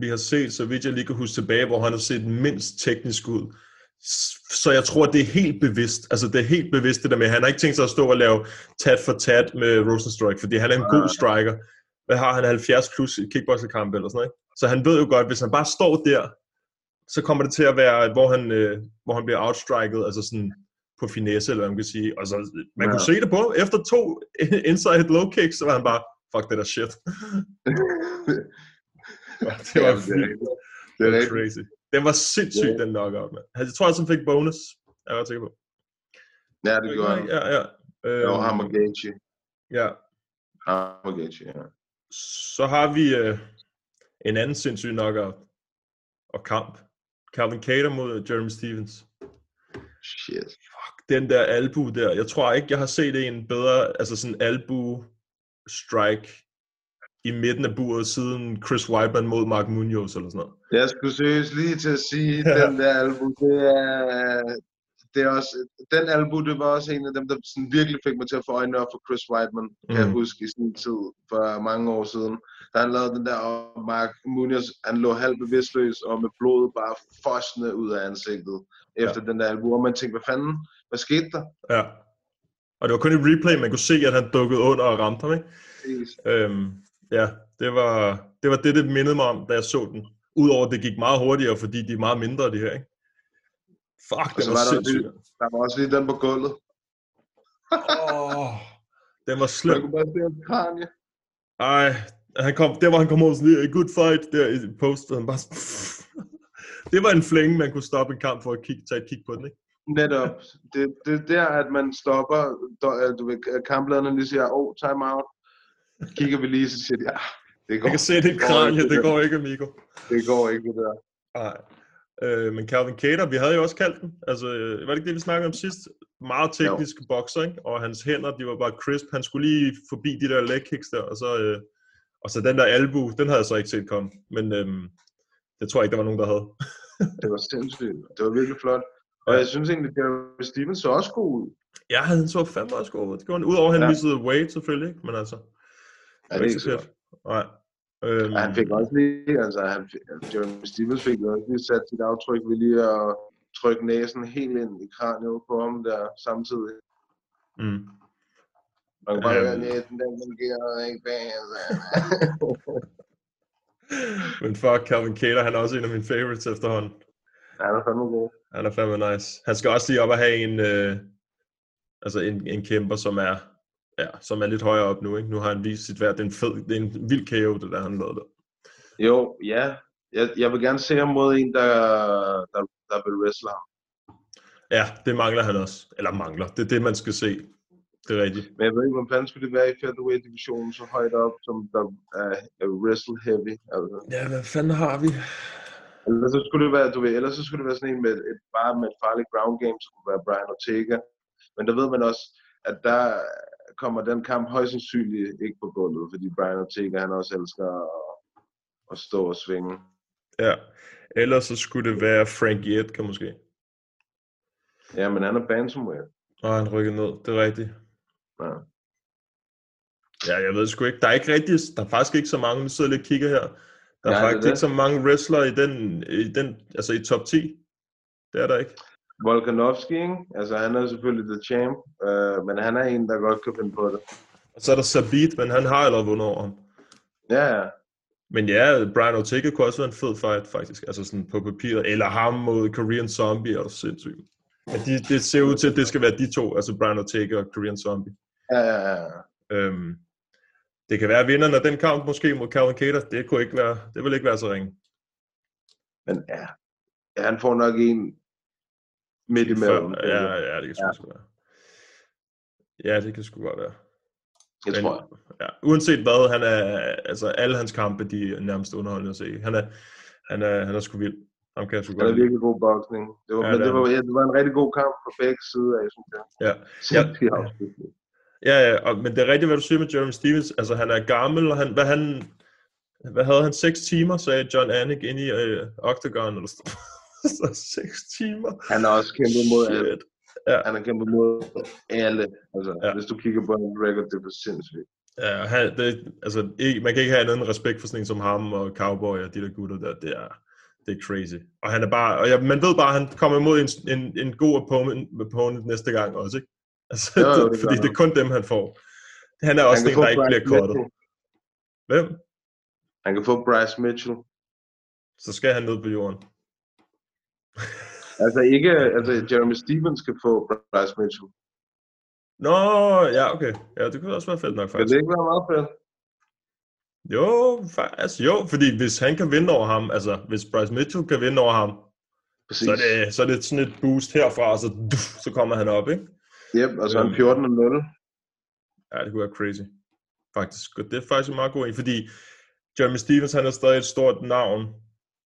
vi har set, så vidt jeg lige kan huske tilbage, hvor han har set mindst teknisk ud. Så jeg tror, det er helt bevidst. Altså, det er helt bevidst det der med, han har ikke tænkt sig at stå og lave tat for tat med Rosenstruck, fordi han er en god striker. Hvad har han, 70 plus i kickboxerkamp eller sådan noget, ikke? Så han ved jo godt, hvis han bare står der, så kommer det til at være, hvor han, øh, hvor han bliver outstriket, altså sådan på finesse, eller hvad man kan sige. Og så, man Ja. kunne se det på, efter to inside low kicks, så var han bare, fuck det der shit. det var Ja, det vildt. Det var crazy. Den var sindssyg, den knockout, mand. Jeg tror han fik bonus. Jeg er ret sikker på. Ja, det gjorde han. Ja, ja. Øh, Jo, ham og Gaethje. ja. Ham og Gaethje, ja. Så har vi øh, en anden sindssyg knockout og kamp. Calvin Cater mod Jeremy Stevens. Shit. Den der albu der. Jeg tror ikke, jeg har set en bedre, altså sådan albu strike i midten af buret siden Chris Weidman mod Mark Munoz eller sådan noget. Jeg skulle seriøst lige til at sige, Ja. den der album, det er, det er også, den album, det var også en af dem, der sådan virkelig fik mig til at få øjnene op for Chris Weidman, kan jeg Mhm. huske i sin tid, for mange år siden. Da han lavede den der, og Mark Munoz, han lå halvt bevidstløs, og med blodet bare fosne ud af ansigtet, efter den der album, og man tænkte, hvad fanden, hvad skete der? Ja. Og det var kun i replay, man kunne se, at han dukkede under og ramte ham, ikke? Præcis. Øhm, ja, det var, det var det, det mindede mig om, da jeg så den. Udover at det gik meget hurtigere, fordi de er meget mindre, de her, ikke? Fuck, det var, var der, sindssygt. lige, der var også lige den på gulvet. Åh, den var Man slem. kunne bare se hans kranje. Ej, han kom, der var han kom over sådan lige, good fight, der i postet. Han bare, det var en flænge, man kunne stoppe en kamp for at kigge, tage et kig på den, ikke? Netop. Det, det er der, at man stopper, øh, du ved, kamplederne lige siger, oh, time out. Kigger vi lige, så siger de, ja, det går, Jeg kan se det går kranje, det går ikke, amigo. Det går ikke, det der. Nej. Øh, men Calvin Cater, vi havde jo også kaldt den. Altså, øh, var det ikke det, vi snakkede om sidst? Meget teknisk jo. bokser, ikke? Og hans hænder, de var bare crisp. Han skulle lige forbi de der leg kicks der, og så, øh, Og så den der albu, den havde jeg så ikke set komme. Men øhm, det tror jeg ikke, der var nogen, der havde. Det var sindssygt. Det var virkelig flot. Og Ja. jeg synes egentlig, at Stevens så også god ud. Ja, han så fandme også god ud. Det gjorde han. Udover at han Ja. missede Wade selvfølgelig? Men altså, Ja, det er ikke så godt. Nej. Øhm, Ja, han fik også lige, altså han, fik- Jeremy Stevens fik også lige sat sit aftryk ved lige at trykke næsen helt ind i kraniet på ham der samtidig. Mm. Man kan bare Øhm. høre, at næsen den fungerer ikke bag. Altså. Men fuck, Calvin Cater, han er også en af mine favorites efterhånden. Han er fandme god. Han er fandme nice. Han skal også lige op og have en, øh, altså en, en kæmper, som er, ja, som er lidt højere op nu. Ikke? Nu har han vist sit værd. Det er en, fed, det er en vild KO, det der han lavede der. Jo, ja. Jeg, jeg vil gerne se ham mod en, der, der, der vil wrestle ham. Ja, det mangler han også. Eller mangler. Det er det, man skal se. Det er rigtigt. Men jeg ved ikke, hvor fanden skulle det være i featherweight-divisionen så højt op, som der er, er wrestle heavy. Altså. Ja, hvad fanden har vi? Ellers så skulle det være, du ved, ellers så skulle det være sådan en med et, bare med et farligt ground game, så kunne det være Brian Ortega. Men der ved man også, at der kommer den kamp højst sandsynligt ikke på gulvet, fordi Brian Ortega, han også elsker at, at stå og svinge. Ja. Ellers så skulle det være Frankie Edgar måske. Ja, men han er bantamweight. Og han rykker ned. Det er rigtigt. Ja. Ja, jeg ved sgu ikke. Der er ikke rigtig, der er faktisk ikke så mange, nu sidder jeg og kigger her. Der er Ja, det er faktisk det. ikke så mange wrestlere i den, i den, altså i top 10. Det er der ikke. Volkanovski, ikke? altså han er selvfølgelig the champ, øh, men han er en, der godt kan finde på det. Og så er der Sabit, men han har allerede vundet over ham. Ja, ja. Men ja, Brian Ortega kunne også være en fed fight, faktisk. Altså sådan på papiret. Eller ham mod Korean Zombie, er du sindssygt. Men de, det ser ud til, at det skal være de to, altså Brian Ortega og Korean Zombie. Ja, ja, ja. Øhm, det kan være, at vinderen af den kamp måske mod Calvin Cater, det, kunne ikke være, det vil ikke være så ringe. Men ja, han får nok en midt imellem. Før- Ja, ja, det kan sgu Ja. ja. være. Ja, det kan sgu godt være. det tror jeg. Ja, uanset hvad, han er, altså alle hans kampe, de er nærmest underholdende at se. Han er, han er, han er sgu vild. Ham kan jeg sgu Han er godt virkelig god boksning. Det var, Ja, men det var, han. ja, det var en rigtig god kamp på begge sider af, synes jeg. Ja. Ja. Ja, ja, og, men det er rigtigt, hvad du siger med Jeremy Stevens. Altså, han er gammel, og han, hvad, han, hvad havde han? 6 timer, sagde John Anik inde i øh, Octagon, eller sådan Så 6 timer. Han har også kæmpet mod alle. Shit. Ja. Han har kæmpet mod alle. Altså, Ja. hvis du kigger på en record, det er sindssygt. Ja, han, det, altså, ikke, man kan ikke have andet end respekt for sådan en som ham og Cowboy og de der gutter der. Det er, det er crazy. Og han er bare, og ja, man ved bare, at han kommer imod en, en, en god opponent, opponent næste gang også, ikke? Altså, Jo, jo, det, fordi det er kun dem, han får. Han er også Han en, kan der ikke bliver Bryce kortet. Mitchell. Hvem? Han kan få Bryce Mitchell. Så skal han ned på jorden. Altså ikke, altså Jeremy Stevens kan få Bryce Mitchell. Nå, ja, okay. Ja, det kunne også være fedt nok, Kan faktisk. det ikke være meget fedt? Jo, fa- altså, jo, fordi hvis han kan vinde over ham, altså hvis Bryce Mitchell kan vinde over ham, Præcis. så er, det, så er det sådan et boost herfra, og så, så kommer han op, ikke? Yep, og så er han Øhm. 14 og 0. Ja, det kunne være crazy. Faktisk. Det er faktisk en meget god en, fordi Jeremy Stevens, han er stadig et stort navn,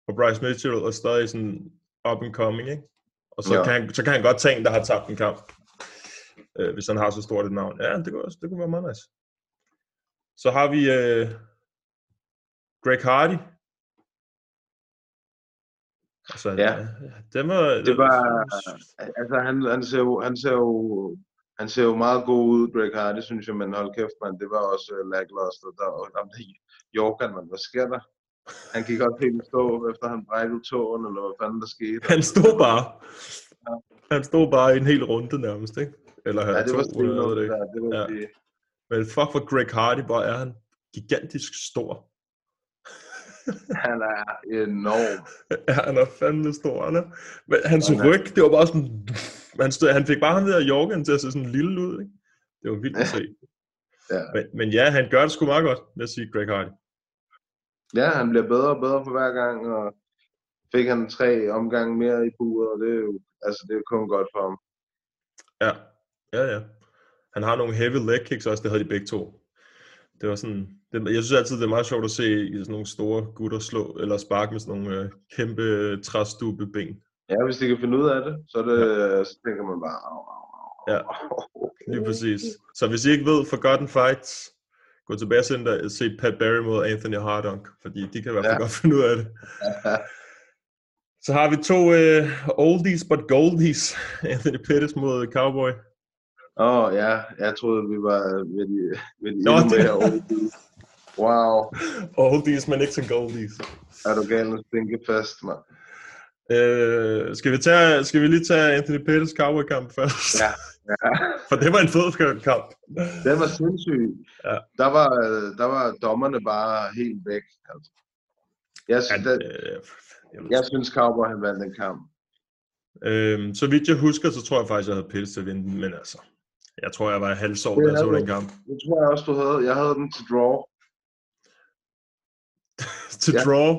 og Bryce Mitchell er stadig sådan up and coming, ikke? Og så, ja. kan han, så kan han godt tage en, der har tabt en kamp, øh, hvis han har så stort et navn. Ja, det kunne, også, det kunne være meget nice. Så har vi øh, Greg Hardy. Altså, Ja. Det var, Det var, altså han, han, ser jo, han ser jo, han ser jo meget god ud, Greg Hardy, synes jeg, men hold kæft, man, det var også uh, lackluster. Der, og der, Jorkan, man, hvad sker der? Han gik også helt stå, efter han brækkede tåen, eller hvad fanden der skete. Han stod bare. Han stod bare i en hel runde nærmest, ikke? Eller ja, han det var stenlåst det ikke. det var Ja. ja. Men fuck for Greg Hardy, hvor er han gigantisk stor. Han er enorm. Ja, han er fandme stor, han er. Men hans Han er- ryg, det var bare sådan... Han, stod, han fik bare ham der Jorgen til at se sådan lille ud, ikke? Det var vildt at se. Ja. Men, men ja, han gør det sgu meget godt, vil jeg sige, Greg Hardy. Ja, han bliver bedre og bedre for hver gang, og fik han tre omgange mere i buret, og det er jo, altså det er jo kun godt for ham. Ja, ja, ja. Han har nogle heavy leg kicks også, det havde de begge to. Det var sådan, det, jeg synes altid, det er meget sjovt at se i sådan nogle store gutter slå, eller sparke med sådan nogle øh, kæmpe træstube ben. Ja, hvis de kan finde ud af det, så, er det, ja. så tænker man bare, au, au, au, Ja. au. Lige præcis. Så hvis I ikke ved Forgotten Fights, gå tilbage og se, Pat Barry mod Anthony Hardunk, fordi de kan i hvert fald Ja. godt finde ud af det. Så har vi to uh, oldies but goldies. Anthony Pettis mod Cowboy. Åh, oh, ja. Jeg troede, vi var ved de, ved de Nå, endnu det- mere oldies. Wow. Oldies, men ikke så goldies. Er du gal at stinke fast, mand? Uh, skal, vi tage, skal vi lige tage Anthony Pettis Cowboy-kamp først? Ja. ja. For det var en fed kamp. Den var sindssyg. Ja. Der, var, øh, der var dommerne bare helt væk. Altså. Jeg, synes, Ja, ja, øh, jeg jeg synes, Cowboy han vandt den kamp. Øhm, så vidt jeg husker, så tror jeg faktisk, jeg havde Pettis til at vinde den, men altså, jeg tror, jeg var halvsov, da jeg så den kamp. Det tror jeg også, du havde. Jeg havde den til draw. til Ja. draw.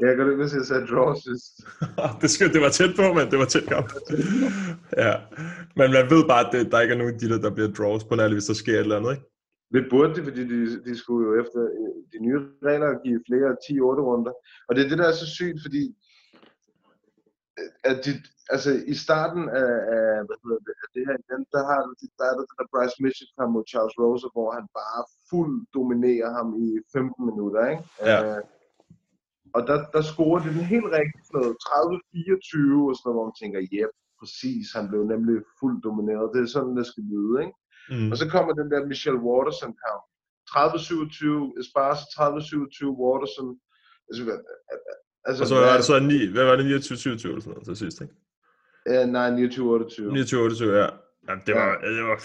Jeg kan ikke hvis jeg sagde draw sidst. det, skal, det var tæt på, men det var tæt kamp. ja. Men man ved bare, at det, der ikke er nogen af de der, der bliver draws på nærmest, hvis der sker et eller andet, ikke? Det burde det, fordi de, de skulle jo efter øh, de nye regler give flere 10-8 runder. Og det er det, der er så sygt, fordi øh, at de, altså i starten af, af, det, af det her event, der har der er der den der Bryce Mitchell kamp mod Charles Rosa, hvor han bare fuld dominerer ham i 15 minutter, ikke? Ja. Øh, og der, der scorer det den helt rigtigt sådan noget 30-24 og sådan noget, hvor man tænker, ja, præcis, han blev nemlig fuldt domineret. Det er sådan, det skal lyde, ikke? Mm. Og så kommer den der Michelle Waterson kamp. 30-27 Esparza, 30-27 Waterson. Altså, altså Og så var det så 9, hvad var det, 29 27 eller sådan noget til sidst, ikke? Ja, nej, 29-28. 29 28, ja. Jamen, det var, det var,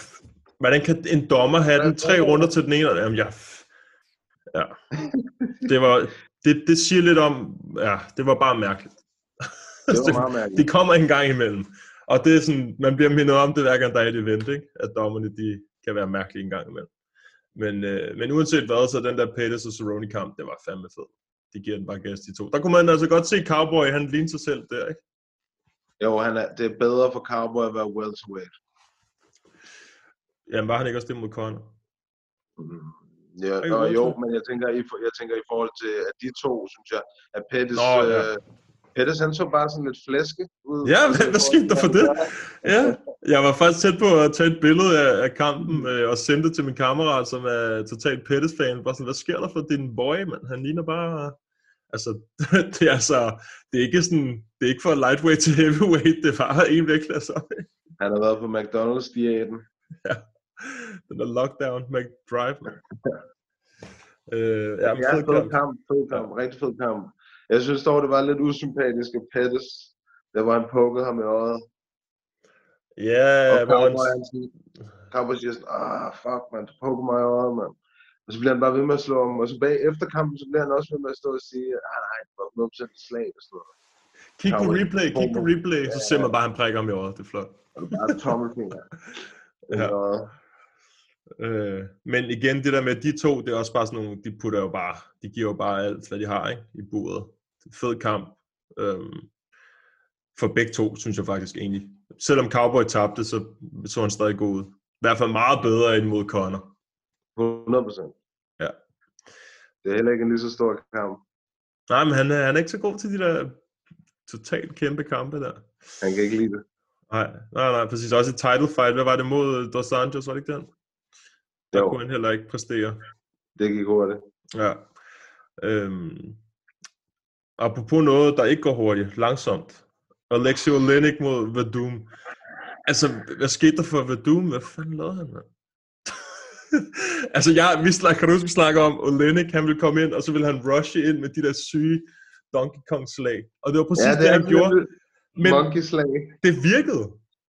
hvordan kan en dommer have den tre runder til den ene? Jamen, jeg, ja. Det var, det, det siger lidt om, ja, det var bare mærkeligt. Det var meget mærkeligt. de kommer en gang imellem. Og det er sådan, man bliver mindet om det hver gang der er et event, ikke? At dommerne, de kan være mærkelige en gang imellem. Men, øh, men uanset hvad, så den der Pettis og Cerrone kamp, det var fandme fed. De giver den bare gas de to. Der kunne man altså godt se Cowboy, han lignede sig selv der, ikke? Jo, han er, det er bedre for Cowboy at være welterweight. Jamen, var han ikke også det mod Conor? Mm. Ja, og jo, men jeg tænker, i, jeg tænker i forhold til at de to, synes jeg, at Pettis, Nå, ja. øh, Pettis han så bare sådan lidt flæske ud. Ja, hvad, hvad skete der for det? Ja, jeg var faktisk tæt på at tage et billede af, af kampen øh, og sende det til min kammerat, som er totalt Pettis-fan. Bare sådan, hvad sker der for din boy, mand? Han ligner bare... Altså, det er altså... Det er ikke sådan... Det er ikke fra lightweight til heavyweight, det er bare en vægtklasse ikke? Han har været på McDonald's-diæten. Den der lockdown, McDrive. Øh, ja, Ja, fed fed kamp. fed kamp, rigtig fed kamp. Jeg synes dog, det var lidt usympatisk af Pettis, der var han pukket ham i øjet. Ja, Og hvor han, Cowboy, han siger sådan, ah, fuck, man, du pukker mig i øjet, mand. Og så bliver han bare ved med at slå ham, og så bag efter kampen, så bliver han også ved med at stå og sige, ah, nej, det var 100% slag og sådan noget. kig på replay, kig på replay, så ser man bare, han prikker ham i øjet. Det er flot. Og det er bare tommelfinger. Ja. Og, Øh, men igen, det der med de to, det er også bare sådan nogle, de putter jo bare, de giver jo bare alt, hvad de har ikke, i buret. Fed kamp. Øhm, for begge to, synes jeg faktisk egentlig. Selvom Cowboy tabte, så så han stadig god ud. I hvert fald meget bedre end mod Conor. 100%. Ja. Det er heller ikke en lige så stor kamp. Nej, men han er, han er ikke så god til de der totalt kæmpe kampe der. Han kan ikke lide det. Nej, nej, nej, præcis. Også i title fight, hvad var det mod Dos Anjos, var det ikke den? Der Jo. kunne han heller ikke præstere. Det gik hurtigt. Ja. Øhm, apropos noget, der ikke går hurtigt, langsomt. Alexio Olenek mod Vadum. Altså, hvad skete der for Vadum? Hvad fanden lavede han, mand? altså, jeg, vi snakker, kan du huske, vi snakker om, Olenek, han ville komme ind, og så ville han rushe ind med de der syge Donkey Kong slag. Og det var præcis ja, det, det, han gjorde. Men Monkey slag. det virkede.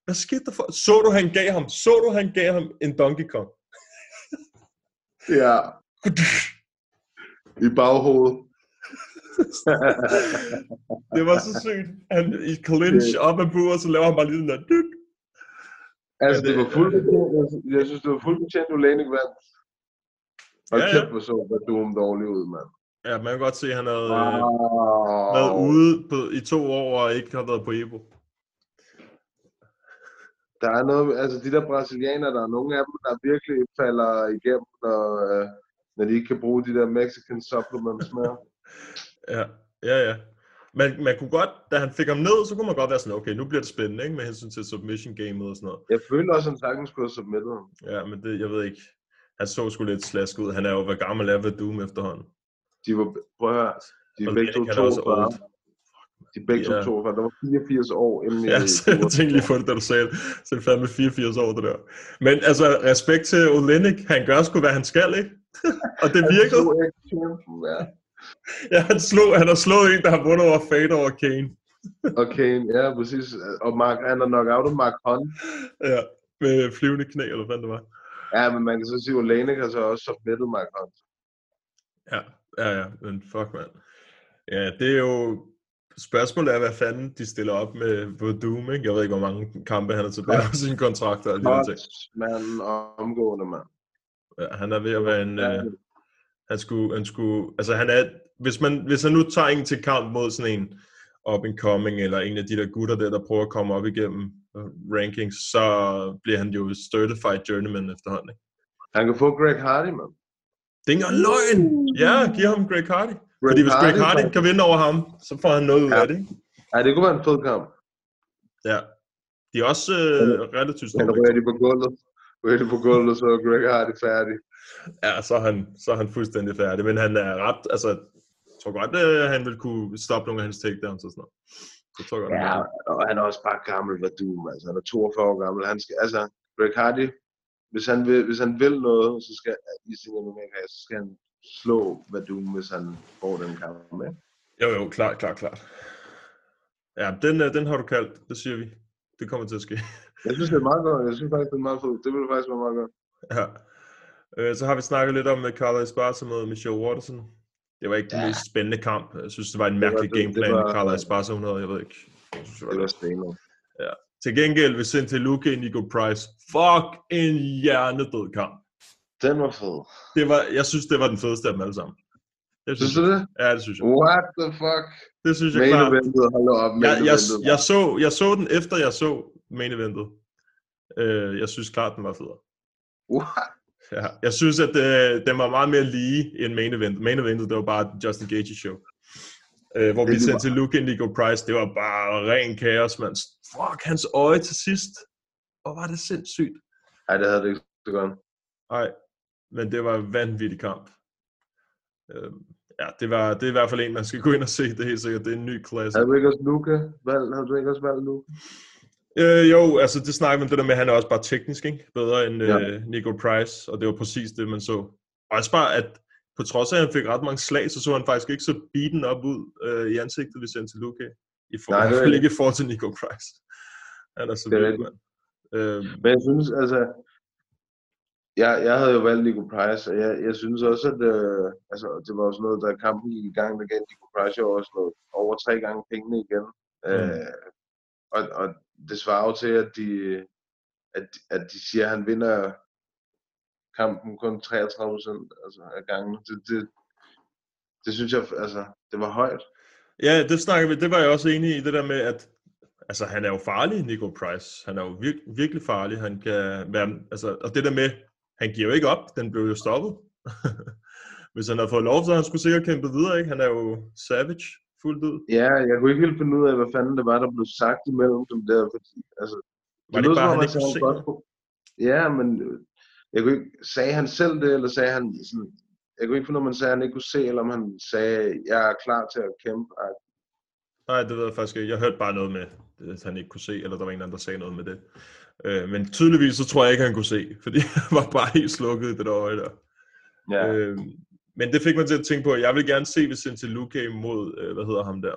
Hvad skete der for? Så du, han gav ham, så du, han gav ham en Donkey Kong? Ja. I baghovedet. Det var så sygt. Han i clinch op ad buret, så laver han bare lige den der. Altså, det var fuldt betjent. Jeg synes, det var fuldt betjent, du Olenek vandt. Og Ja, ja, kæft, hvor så Vadum dårlig ud, mand. Ja, man kan godt se, at han havde Wow. wow. været ude på, i to år og ikke har været på Evo. Der er noget, altså de der brasilianere, der er nogle af dem, der virkelig falder igennem, når, øh, når de ikke kan bruge de der Mexican supplements mere. Ja, ja, ja. Man, man kunne godt, da han fik ham ned, så kunne man godt være sådan, okay, nu bliver det spændende, ikke? Med hensyn til submission gamet og sådan noget. Jeg føler også, at han sagtens skulle have submittet ham. Ja, men det, jeg ved ikke. Han så sgu lidt slask ud. Han er jo, hvor gammel er Verdum efterhånden. De var, prøv at høre, de er begge to Lennick, han er også 42. old. De er begge to Ja. 42. Der var 84 år inden Ja, i- så jeg tænkte lige på det, da du sagde det. Så det er fandme 84 år, det der. Men altså, respekt til Olenik. Han gør sgu, hvad han skal, ikke? og det virkede. Ikke kæmpe, ja. Ja, han, slog, han har slået en, der har vundet over Fade over Kane. Okay, ja, præcis. Og Mark, han er nok out af Mark Hunt. Ja, med flyvende knæ, eller hvad det var. Ja, men man kan så sige, at Olenek har så også submittet Mark Hunt. Ja, ja, ja, men fuck, mand. Ja, det er jo... Spørgsmålet er, hvad fanden de stiller op med Verdum, ikke? Jeg ved ikke, hvor mange kampe han er tilbage på sin kontrakt og alle de der ting. manden omgående, mand. Ja, han er ved at være en... Øh, han skulle, han skulle, altså han er, hvis, man, hvis han nu tager en til kamp mod sådan en up and coming, eller en af de der gutter der, der prøver at komme op igennem øh, rankings, så bliver han jo certified journeyman efterhånden. Ikke? Han kan få Greg Hardy, mand. Det er ikke engang løgn! Ja, giv ham Greg Hardy. Fordi hvis Greg Hardy kan vinde over ham, så får han noget ud Ja. af det. Ja, det kunne være en fed kamp. Ja. De er også øh, relativt store. ryger de på gulvet. Ryger de på gulvet, så er Greg Hardy færdig. Ja, så er, han, så er han fuldstændig færdig. Men han er ret, altså, jeg tror godt, at han vil kunne stoppe nogle af hans takedowns og sådan noget. Det tror jeg godt, Ja, og han er også bare gammel, hvad du, altså han er 42 år gammel. Han skal, altså, Greg Hardy, hvis han vil, hvis han vil noget, så skal, i sin MMA, så skal han slå Vadum, hvis han får den kamp med. Jo, jo, klart, klart, klart. Ja, den, øh, den har du kaldt, det siger vi. Det kommer til at ske. Jeg synes, det er meget godt. Jeg synes faktisk, det er meget fedt. Det ville faktisk være meget godt. ja. Øh, så har vi snakket lidt om uh, Carla Esparza mod Michelle Watterson. Det var ikke den Ja. mest spændende kamp. Jeg synes, det var en var- mærkelig det- det gameplan, var- Carla Esparza hun havde. Jeg ved ikke. Jeg synes, det var Det var stenet. Til gengæld vil Cynthia Luque Nico Price. Fuck en hjernedød kamp. Den var fed. Det var, jeg synes, det var den fedeste af dem alle sammen. Det Synes du det? Ja, det synes jeg. What the fuck? Det synes jeg Main klart. eventet, hold op. Jeg, jeg, jeg, så, jeg så den efter jeg så main eventet. Øh, jeg synes klart, den var federe. What? Ja, jeg synes, at øh, den var meget mere lige end main event. Main eventet, det var bare Justin Gage show. Øh, hvor vi Det var- sendte til Luke Nico Price, det var bare ren kaos, mand. Fuck, hans øje til sidst. Hvor var det sindssygt. Ej, det havde det ikke så godt. Nej, men det var en vanvittig kamp. Øh, ja, det, var, det er i hvert fald en, man skal gå ind og se. Det er helt sikkert, det er en ny klasse. Havde du ikke også Luca? Valg, havde du ikke også valgt Luca? Øh, jo, altså det snakker man det der med, at han er også bare teknisk, ikke? Bedre end Ja. øh, Nico Price, og det var præcis det, man så. Og også bare, at på trods af, at han fik ret mange slag, så så han faktisk ikke så beaten op ud øh, i ansigtet, til Luke. I Nej, forhold det er til ikke i forhold til Nico Price. Han er så Det er vild, mand. Øh, Men jeg synes, altså... Jeg, jeg havde jo valgt Nico Price, og jeg, jeg synes også, at øh, altså, det var også noget, da kampen gik i gang, der gav Nico Price jo også noget, over tre gange pengene igen. Mm. Øh, og, og det svarer jo til, at de, at, at de siger, at han vinder kampen kun 33 procent altså, af gangen. Det, det, det synes jeg, altså, det var højt. ja, det snakker vi, det var jeg også enig i, det der med, at altså, han er jo farlig, Nico Price. Han er jo vir- virkelig farlig. Han kan være, altså, og det der med, han giver jo ikke op, den blev jo stoppet. Hvis han havde fået lov, så han skulle sikkert kæmpe videre, ikke? Han er jo savage fuldt ud. Ja, jeg kunne ikke helt finde ud af, hvad fanden det var, der blev sagt imellem dem der, fordi, altså, Var det ikke bare, han ikke sagde, godt kunne- Ja, men øh, jeg kunne ikke, sagde han selv det, eller sagde han sådan, jeg kunne ikke finde ud af, om han sagde, at han ikke kunne se, eller om han sagde, jeg er klar til at kæmpe. Ej, Nej, det ved jeg faktisk ikke. Jeg hørte bare noget med, at han ikke kunne se, eller der var en anden, der sagde noget med det. Øh, men tydeligvis så tror jeg ikke, han kunne se, fordi han var bare helt slukket i det der øje der. Ja. Øh, men det fik mig til at tænke på, at jeg vil gerne se, hvis Cinti Luque mod, øh, hvad hedder ham der?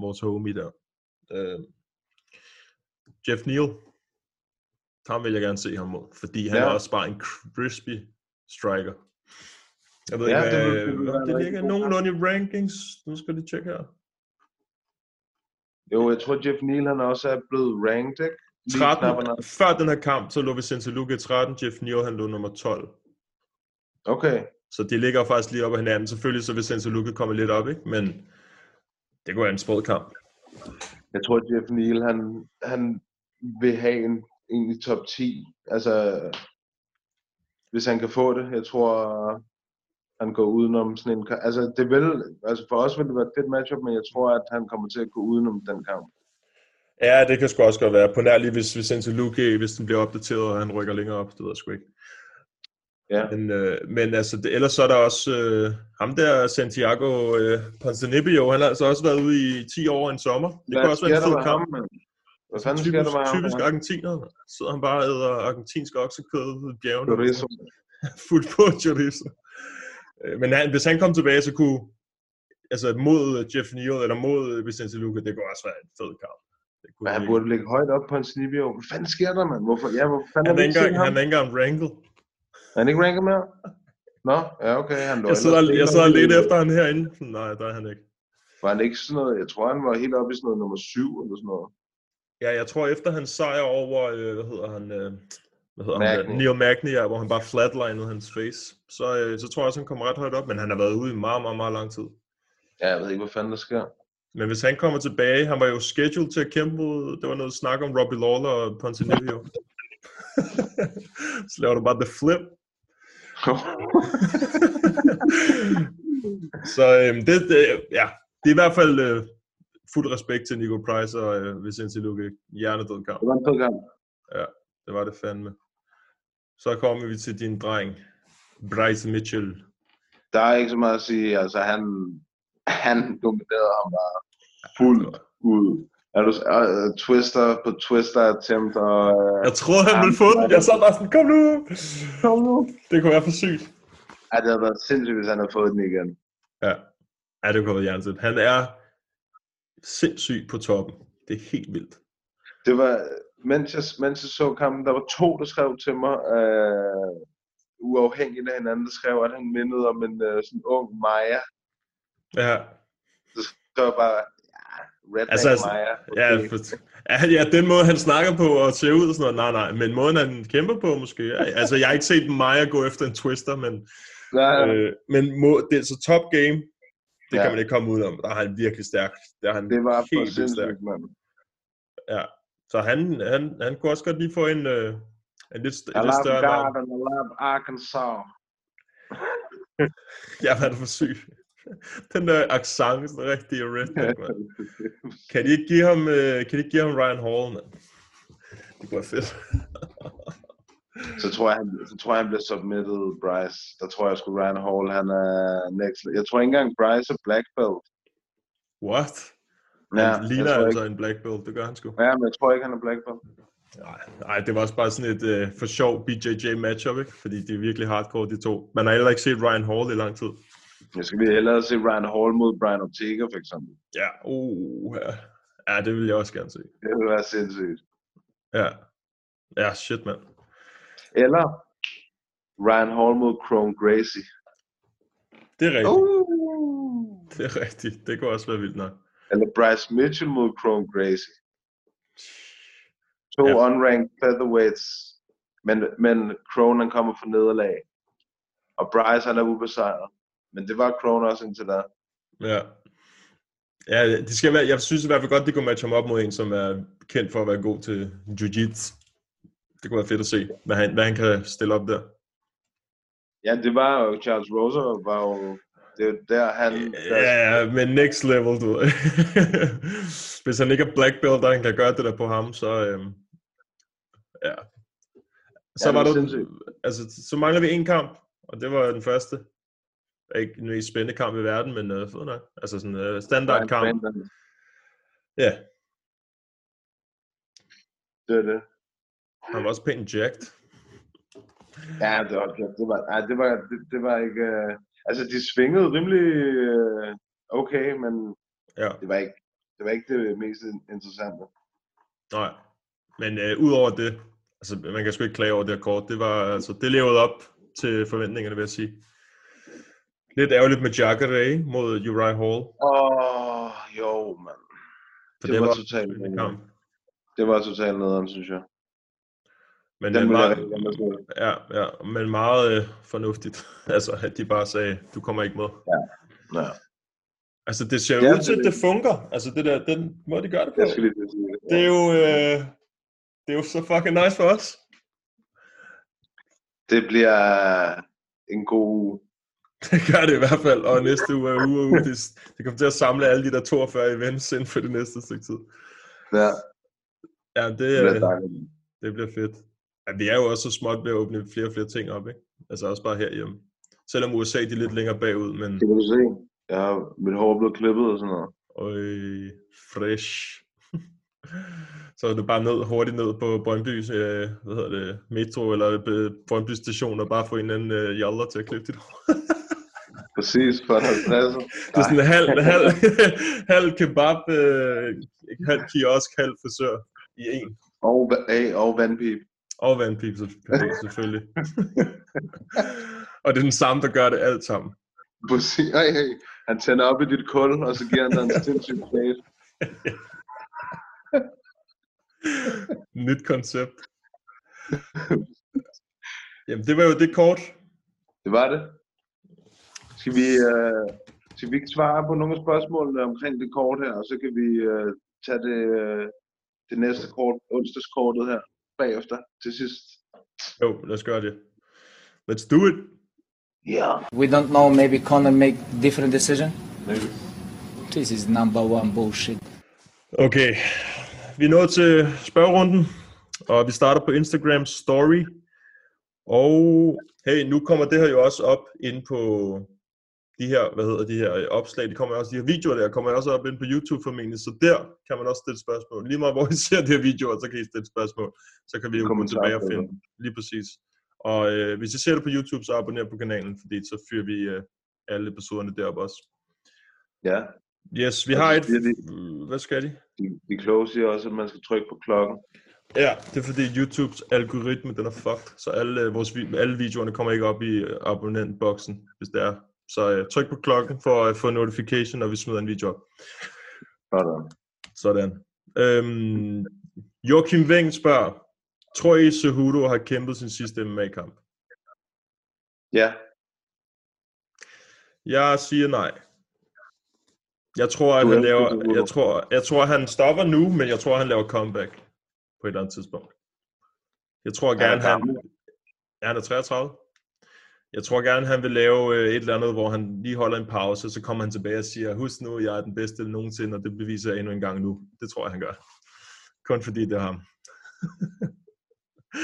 Vores homie der. Øh, Jeff Neal. Ham vil jeg gerne se ham mod, fordi han Ja. er også bare en crispy striker. Jeg ved Ja, ikke, det hvad, det vil ligger nogenlunde i rankings. Nu skal vi tjekke her. Jo, jeg tror, Jeff Neal, han også er blevet ranked, ikke? Lige 13, knapperne. før den her kamp, så lå Vicente Luque 13, Jeff Neal han lå nummer 12. Okay. Så de ligger faktisk lige op ad hinanden. Selvfølgelig så Vicente Luque kommer lidt op, ikke? Men det går være en sprød kamp. Jeg tror, Jeff Neal, han, han vil have en, en i top 10. Altså, hvis han kan få det. Jeg tror, han går udenom sådan en kamp. Altså, det vil, altså for os vil det være et fedt matchup, men jeg tror, at han kommer til at gå udenom den kamp. Ja, det kan sgu også godt være. På nær lige, hvis Vicente Luque, hvis den bliver opdateret, og han rykker længere op. Det ved jeg sgu ikke. Ja. Men, øh, men altså, det, ellers så er der også øh, ham der, Santiago øh, Ponzinibbio, han har altså også været ude i 10 år en sommer. Det Hvad kunne også være en med kamp. ham? Hvad fanden Typisk, sker der med typisk argentiner. Sidder han bare og æder argentinsk oksekød i bjergene. Chorizo. Fuldt på chorizo. Øh, Men han, hvis han kom tilbage, så kunne altså mod Jeff Neal eller mod Vicente Luque, det kunne også være en fed kamp. Det kunne Men han burde ligge højt op på en snibio. Hvad fanden sker der, mand? Hvorfor? Ja, hvorfor fanden Han er ikke engang, han er ikke engang ranket. Er han ikke ranket mere? Nå, ja, okay. Han lå Jeg sidder, jeg sidder lidt efter han herinde. Nej, der er han ikke. Var han ikke sådan noget? Jeg tror, han var helt oppe i sådan noget nummer syv eller sådan noget. Ja, jeg tror efter hans sejr over, øh, hvad hedder han, øh, hvad hedder han, Magny. der? Neil Magny, ja, hvor han bare flatlinede hans face, så, øh, så tror jeg også, han kommer ret højt op, men han har været ude i meget, meget, meget lang tid. Ja, jeg ved ikke, hvad fanden der sker. Men hvis han kommer tilbage, han var jo scheduled til at kæmpe mod, der var noget snak om Robbie Lawler og Ponzinibbio. så laver du bare the flip. så øhm, det, det, ja, det er i hvert fald øh, fuld respekt til Nico Price og øh, Vicente Luque. Hjernedød kamp. Det var en fed kamp. Det var det fandme. Så kommer vi til din dreng, Bryce Mitchell. Der er ikke så meget at sige. Altså, han, han dominerede ham bare fuldt ud. Er du, uh, twister på twister attempt, og... Uh, Jeg troede, han ville få den. Jeg sad bare sådan, kom nu! Kom nu! Det kunne være for sygt. ja, det havde været sindssygt, hvis han havde fået den igen. Ja, ja det kunne være hjernet. Han er sindssyg på toppen. Det er helt vildt. Det var, mens jeg, mens jeg så kampen, der var to, der skrev til mig, uh, uafhængigt af hinanden, der skrev, at han mindede om en uh, sådan ung Maja. Ja, Så skrev jeg bare, redneck Altså, altså, Maja. ja, for, ja, den måde, han snakker på og ser ud og sådan noget, nej, nej, men måden, han kæmper på måske. Ja, Altså, jeg har ikke set Maja gå efter en twister, men, Ja, øh, men må, det er så top game, det Ja. kan man ikke komme ud om. Der er han virkelig stærk. Der er han det var helt vildt stærk. mand. Ja. Så han, han, han kunne også godt lige få en, øh, en lidt, st- I en lidt større navn. God and I love Arkansas. Ja, hvad er det for syg? Den der accent, sådan rigtig redneck, mand. Kan de ikke give ham, øh, kan de ikke give ham Ryan Hall, mand? Det kunne være fedt. så tror jeg, han, så tror jeg, han bliver submitted, Bryce. Der tror jeg sgu Ryan Hall, han er next. Jeg tror ikke engang Bryce er black belt. What? Ja, Han ligner jeg tror altså ikke. en black belt, det gør han sgu. Ja, men jeg tror ikke, han er black belt. Nej, nej, det var også bare sådan et øh, for sjov BJJ matchup, ikke? Fordi de er virkelig hardcore, de to. Man har heller ikke set Ryan Hall i lang tid. Jeg skal vi hellere se Ryan Hall mod Brian Ortega, for eksempel. Ja, uh, ja. ja, det vil jeg også gerne se. Det ville være sindssygt. Ja, ja shit, mand. Eller Ryan Hall mod Chrome Gracie. Det er rigtigt. Uh. Det er rigtigt. Det kunne også være vildt nok. Eller Bryce Mitchell mod Chrome Gracie. To Ja. unranked featherweights. Men, men Crone han kommer fra nederlag. Og Bryce han er ubesejret. Men det var Crone også indtil da. Ja. Ja, det skal være, jeg synes i hvert fald godt, de kunne matche ham op mod en, som er kendt for at være god til jiu-jitsu. Det kunne være fedt at se, hvad han, hvad han kan stille op der. Ja, det var jo, Charles Rosa var jo, det er der han, der, Ja, men next level, du. Hvis han ikke er black belt, og han kan gøre det der på ham, så... Øhm, ja. Så Ja, var det altså, så mangler vi en kamp, og det var den første. Ikke den mest spændende kamp i verden, men uh, fed nok. Altså sådan en uh, standard kamp. Brandon. Ja, Det er det. han var også pænt jacked. Ja, det var, det var, ej, det var, det, det var ikke, uh, altså de svingede rimelig uh, okay, men Ja, det var ikke, det var ikke det mest in- interessante. nej. Men uh, udover det, altså man kan sgu ikke klage over det her kort. Det var, altså, det levede op til forventningerne, vil jeg sige. Lidt ærgerligt med Jacare mod Uriah Hall. Åh, oh, jo, mand. For Det det, var var totalt kamp. Det var totalt nederen, synes jeg. Men, Den jeg meget, se. ja, ja, men meget øh, fornuftigt. altså, at de bare sagde, du kommer ikke med. Ja. Altså, det ser Ja, ud til, at det fungerer. Altså, det der, den måde, de gør det på. Jeg skal lige til at sige det. Det er jo, øh, det er jo så fucking nice for os. Det bliver en god. Det gør det i hvert fald, og næste uge er uge uge. Det, det kommer til at samle alle de der 42 events inden for det næste stykke tid. Ja, Ja, det, det bliver det bliver fedt. Ja, vi er jo også så småt ved at åbne flere og flere ting op, ikke? Altså også bare herhjemme. Selvom USA de er lidt længere bagud, men Det kan du se. Ja, mit hår er blevet klippet og sådan noget. øj, fresh. Så er du bare ned, hurtigt ned på Brøndby, øh, hvad hedder det, metro eller øh, Brøndby station og bare få en eller anden øh, jaller til at klippe dit hår. Præcis, for at have pladser. Det er sådan en halv, halv, halv kebab, øh, halv kiosk, halv frisør i en. Og, hey, og vandpip. Og vandpip selvfølgelig. selvfølgelig. og det er den samme, der gør det alt sammen. Præcis. Hey, hey. Han tænder op i dit kul, og så giver han dig en sindssyg plate. Nyt koncept. Jamen, det var jo det kort. Det var det. Skal vi, øh, skal vi ikke svare på nogle af spørgsmålene omkring det kort her, og så kan vi øh, tage det, øh, det næste kort, onsdagskortet her, bagefter til sidst. Jo, lad os gøre det. Let's do it. Ja. We don't know, maybe Conor make different decision? Maybe. This is number one bullshit. Okay, vi er nået til spørgerunden, og vi starter på Instagram Story. Og hey, nu kommer det her jo også op ind på de her, hvad hedder de her øh, opslag, de kommer også, de her videoer der, kommer også op ind på YouTube formentlig, så der kan man også stille spørgsmål. Lige meget hvor I ser de her videoer, så kan I stille spørgsmål, så kan vi jo gå tilbage og finde. Lige præcis. Og øh, hvis I ser det på YouTube, så abonner på kanalen, fordi så fyrer vi øh, alle episoderne derop også. Ja, Yes, vi har et... de, Hvad skal de? de, de kloge siger også, at man skal trykke på klokken. Ja, det er fordi YouTubes algoritme, den er fucked, så alle, øh, vores, alle videoerne kommer ikke op i øh, abonnentboksen, hvis det er. Så øh, tryk på klokken for at få notification, når vi smider en video op. Sådan. Sådan. Øhm, Joachim Weng spørger, tror I, Cejudo har kæmpet sin sidste MMA-kamp? Ja, Jeg siger nej. Jeg tror, at han laver, jeg tror, jeg tror, han stopper nu, men jeg tror, han laver comeback på et eller andet tidspunkt. Jeg tror er gerne, han, ja, han er 33. Jeg tror gerne, han vil lave øh, et eller andet, hvor han lige holder en pause, så kommer han tilbage og siger, husk nu, jeg er den bedste nogensinde, og det beviser jeg endnu en gang nu. Det tror jeg, han gør. Kun fordi det er ham.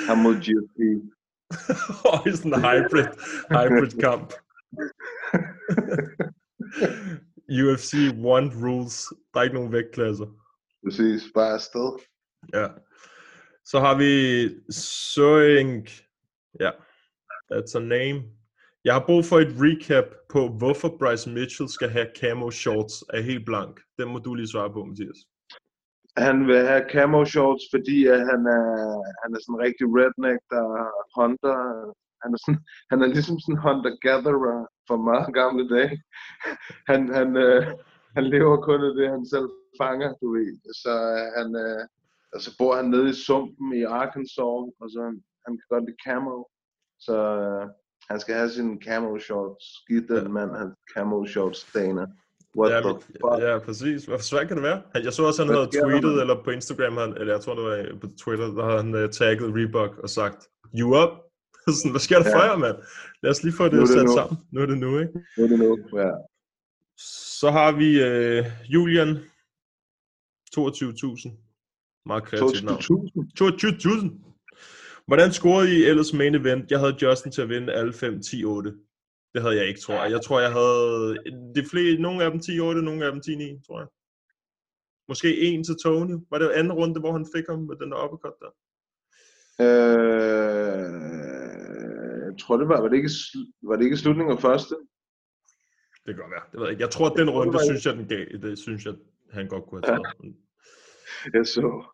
ham mod GSP. og sådan en hybrid, hybrid kamp. UFC one rules. Der er ikke nogen vægtklasser. Præcis, bare afsted. Ja. Så har vi Søing. Ja, that's a name. Jeg har brug for et recap på, hvorfor Bryce Mitchell skal have camo shorts af helt blank. Den må du lige svare på, Mathias. Han vil have camo shorts, fordi at han er, han er sådan en rigtig redneck, der hunter. Han er, sådan, han er ligesom sådan en hunter-gatherer fra meget gamle dage. Han, han, øh, han lever kun af det, han selv fanger, du ved. Så øh, han, øh, og så bor han nede i sumpen i Arkansas, og så han, han kan godt lide camo. Så øh, han skal have sine camo shorts. Giv den mand hans camo shorts, Dana. What Ja, the men- fuck? ja, præcis. Hvor svært kan det være? Jeg så også, han Hvad havde tweetet, mand? eller på Instagram, han, eller jeg tror, det var øh, på Twitter, der havde han uh, tagget Reebok og sagt, you up? Sådan, hvad sker der Ja. for jer, mand? Lad os lige få det det sat nu. sammen. Nu er det nu, ikke? Nu er det nu. Ja. Så har vi uh, Julian. 22.000. Meget kreativt navn. 22.000. 22.000. Hvordan scorede I ellers main event? Jeg havde Justin til at vinde alle 5, 10, 8. Det havde jeg ikke, tror jeg. Jeg tror, jeg havde de flere, nogle af dem 10, 8, nogle af dem 10, 9, tror jeg. Måske en til Tony. Var det anden runde, hvor han fik ham med den der uppercut der? Øh, jeg tror det var, var det ikke, var det ikke slutningen af første? Det kan godt være. Det ved jeg ikke. Jeg tror, at den det runde, var- synes jeg, den gav. Det synes jeg, han godt kunne have taget. Jeg så.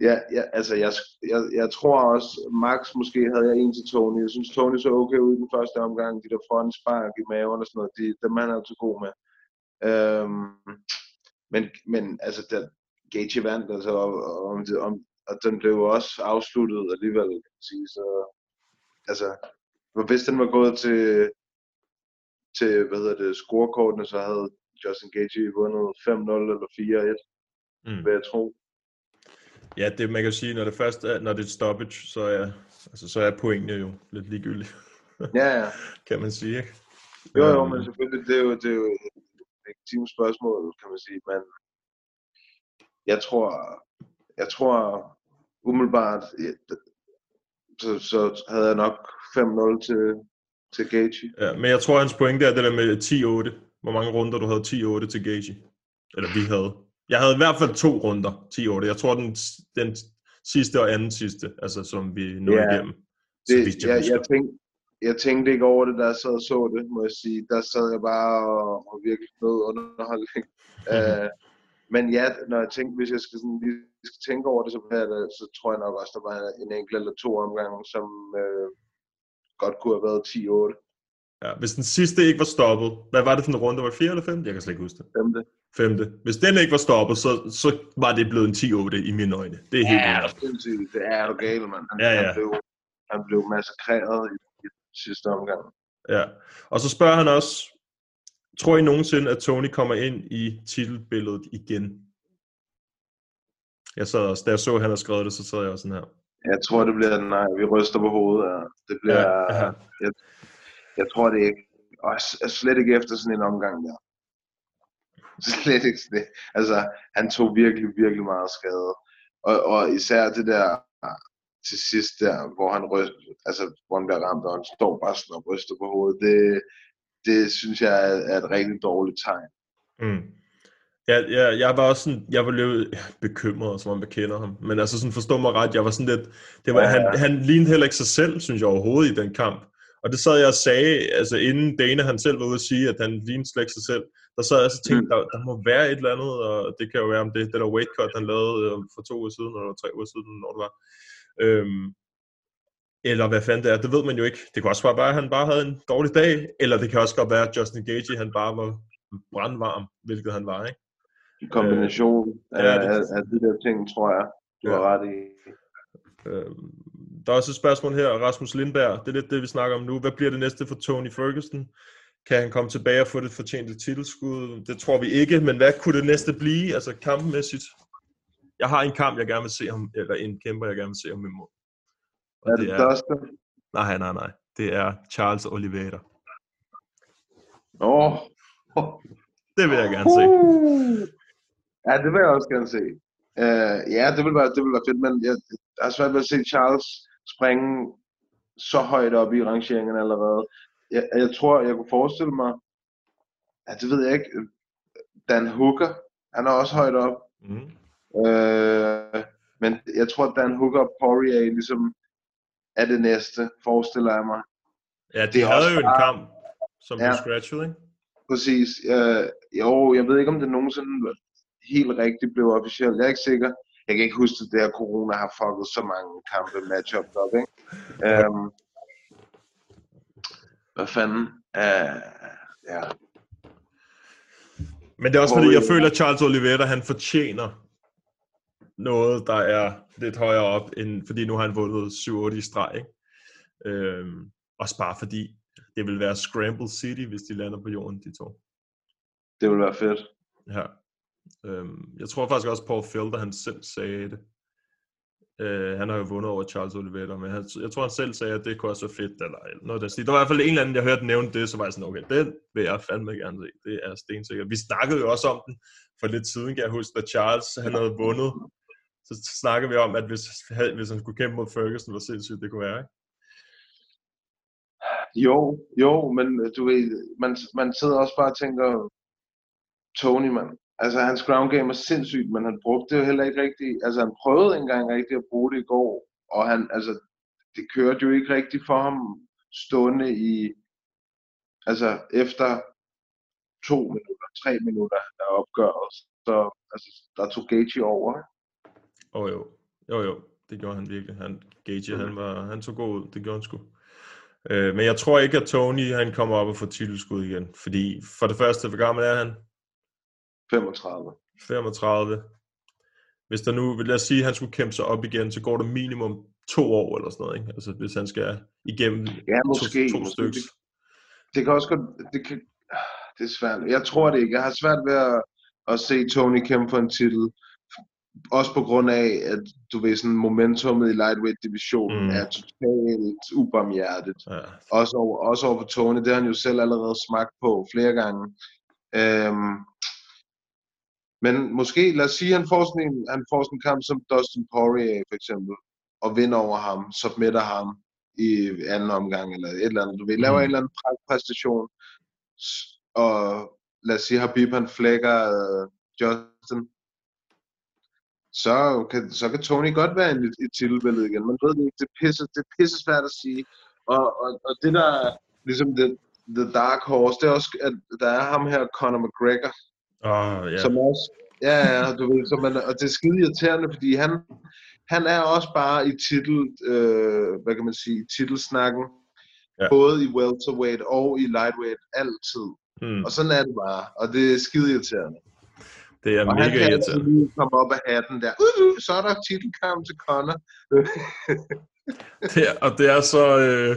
Ja, ja altså jeg, jeg, jeg tror også, Max måske havde jeg en til Tony. Jeg synes, Tony så okay ud i den første omgang. De der frontspark i maven og sådan noget, de, dem er han altså god med. Øhm, men, men altså, der, Gage vandt, altså, og, og, om, og den blev jo også afsluttet alligevel, kan man sige. Så, altså, hvis den var gået til, til hvad hedder det, scorekortene, så havde Justin Gage vundet 5-0 eller 4-1, Mm. vil jeg tro. Ja, det man kan sige, når det først er, når det er stoppage, så er, altså, så er pointene jo lidt ligegyldige, Ja, ja. kan man sige, ikke? Jo, jo, Øhm, men selvfølgelig, det er jo, det er jo et legitimt spørgsmål, kan man sige, men jeg tror, jeg tror umiddelbart, så, så havde jeg nok 5-0 til, til Gaethje. Ja, men jeg tror, hans pointe er det der med 10-8. Hvor mange runder du havde 10-8 til Gaethje. Eller vi havde. Jeg havde i hvert fald to runder 10-8. Jeg tror, den, den sidste og anden sidste, altså som vi nåede Ja, igennem. Det, vidt jeg, jeg, husker. tænkte, jeg tænkte ikke over det, da jeg sad og så det, må jeg sige. Der sad jeg bare og, og virkelig nød underholdning. uh, men ja, når jeg tænkte, hvis jeg skal, sådan, lige skal tænke over det, så, det, så tror jeg nok også, der var en enkelt eller to omgange, som øh, godt kunne have været 10-8. Ja, hvis den sidste ikke var stoppet, hvad var det for en runde? Var det 4 eller 5? Jeg kan slet ikke huske det. Femte. Femte. Hvis den ikke var stoppet, så, så var det blevet en 10-8 i mine øjne. Det er helt Ja, sindssygt. Det er du gal, mand. Han, Ja, ja. han, blev, han blev massakreret i, i sidste omgang. Ja. Og så spørger han også, tror I nogensinde, at Tony kommer ind i titelbilledet igen? Jeg sad også, da jeg så, at han havde skrevet det, så sad jeg også sådan her. Jeg tror, det bliver nej. Vi ryster på hovedet. Ja. Det bliver... Ja, ja. Jeg, jeg tror det ikke. Og slet ikke efter sådan en omgang der. Slet ikke sådan det. Altså, han tog virkelig, virkelig meget skade. Og, og især det der til sidst der, hvor han ryst, altså, hvor han bliver ramt, og han står bare sådan og ryster på hovedet. Det, det synes jeg er, er et rigtig dårligt tegn. Mm. Ja, ja, jeg var også sådan, jeg var lidt bekymret, som om jeg kender ham. Men altså sådan, forstå mig ret, jeg var sådan lidt, det var, Ja, han, ja. han lignede heller ikke sig selv, synes jeg overhovedet i den kamp. Og det sad jeg og sagde, altså inden Dana han selv var ude at sige, at han lignede slet ikke sig selv, der sad jeg så og tænkte, Mm. der, der må være et eller andet, og det kan jo være om det, det der weight cut, han lavede øh, for to uger siden, eller tre uger siden, når det var. Øhm, eller hvad fanden det er, det ved man jo ikke. Det kan også bare være, at han bare havde en dårlig dag, eller det kan også godt være, at Justin Gaethje, han bare var brandvarm, hvilket han var, ikke? En kombination ja, af, det- af, af de der ting, tror jeg, du Ja. har ret i. Øhm, der er også et spørgsmål her, Rasmus Lindberg. Det er lidt det, vi snakker om nu. Hvad bliver det næste for Tony Ferguson? Kan han komme tilbage og få det fortjente titelskud? Det tror vi ikke, men hvad kunne det næste blive, altså kampmæssigt? Jeg har en kamp, jeg gerne vil se ham, eller en kæmper, jeg gerne vil se ham imod. Og Er det Dustin? Nej, nej, nej. Det er Charles Oliveira. Åh, Det vil jeg gerne se. Ja, det vil jeg også gerne se. Uh, ja, det vil, være, det vil være fedt, men jeg, jeg har svært ved at se Charles springe så højt op i rangeringen allerede. Jeg, jeg tror, jeg kunne forestille mig, ja, det ved jeg ikke, Dan Hooker, han er også højt op. Mm. Uh, men jeg tror, Dan Hooker og Poirier ligesom er det næste, forestiller jeg mig. Ja, de Det er havde jo en bare- kamp, som blev Ja. scratchet, ikke? Præcis. Uh, jo, jeg ved ikke, om det nogensinde helt rigtigt blev officielt. Jeg er ikke sikker. Jeg kan ikke huske, at det her corona har fucket så mange kampe matchup op, ikke? Um, hvad fanden? Uh, ja. Men det er også Hvor fordi, jeg føler, at Charles Oliveira, han fortjener noget, der er lidt højere op, end, fordi nu har han vundet 7-8 i streg. Ikke? Øhm, også bare fordi, det vil være Scramble City, hvis de lander på jorden, de to. Det vil være fedt. Ja. Øhm, jeg tror faktisk også, Paul Felder, han selv sagde det. Øh, han har jo vundet over Charles Oliveira, men han, jeg tror, han selv sagde, at det kunne også være fedt, eller noget der. Der var i hvert fald en eller anden, jeg hørte nævne det, så var jeg sådan, okay, den vil jeg fandme gerne se. Det er stensikkert. Vi snakkede jo også om den for lidt siden, kan jeg huske, da Charles han havde vundet. Så snakkede vi om, at hvis, hvis han skulle kæmpe mod Ferguson, hvor sindssygt det kunne være. Ikke? Jo, jo, men øh, du ved, man, man sidder også bare og tænker, Tony, man. Altså, hans ground game er sindssygt, men han brugte det jo heller ikke rigtigt. Altså, han prøvede ikke engang rigtigt at bruge det i går, og han, altså, det kørte jo ikke rigtigt for ham stående i, altså, efter to minutter, tre minutter af opgøret, så altså, der tog Gage over. Åh oh, jo, jo jo, det gjorde han virkelig. Han, Gage, han, var, han tog god ud, det gjorde han sgu. Øh, men jeg tror ikke, at Tony han kommer op og får titelskud igen. Fordi for det første, hvor gammel er han? 35. 35. Hvis der nu, vil jeg sige, at han skulle kæmpe sig op igen, så går der minimum to år eller sådan noget. Ikke? Altså hvis han skal igennem Ja, måske. to, to måske. stykker. Det, det kan også godt, det kan, det er svært. Jeg tror det ikke. Jeg har svært ved at, at se Tony kæmpe for en titel. Også på grund af, at du ved, sådan momentummet i lightweight-divisionen mm. er totalt ubarmhjertet. Ja. Også over, også over for Tony, det har han jo selv allerede smagt på flere gange. Øhm, men måske, lad os sige, at han får sådan en, han får sådan en kamp som Dustin Poirier for eksempel, og vinder over ham, submitter ham i anden omgang, eller et eller andet. Du ved, laver Mm. en eller anden præ- præstation, og lad os sige, Habib han flækker øh, Justin, så kan, så kan Tony godt være i, i titelbilledet igen. Man ved det ikke, det er pisse, det er pisse svært at sige. Og, og, og det der er ligesom the, the dark horse, det er også, at der er ham her, Conor McGregor, Ja. ja. som også, ja, ja, du ved, som man, og det er skide irriterende, fordi han, han er også bare i titel, øh, hvad kan man sige, i titelsnakken, Ja. både i welterweight og i lightweight, altid. Hmm, Og sådan er det bare, og det er skide irriterende. det er Og han mega kan altid irriterende. lige komme op af hatten der, uh, uh, så er der titelkamp til Conor. Det er, og det er så... Øh,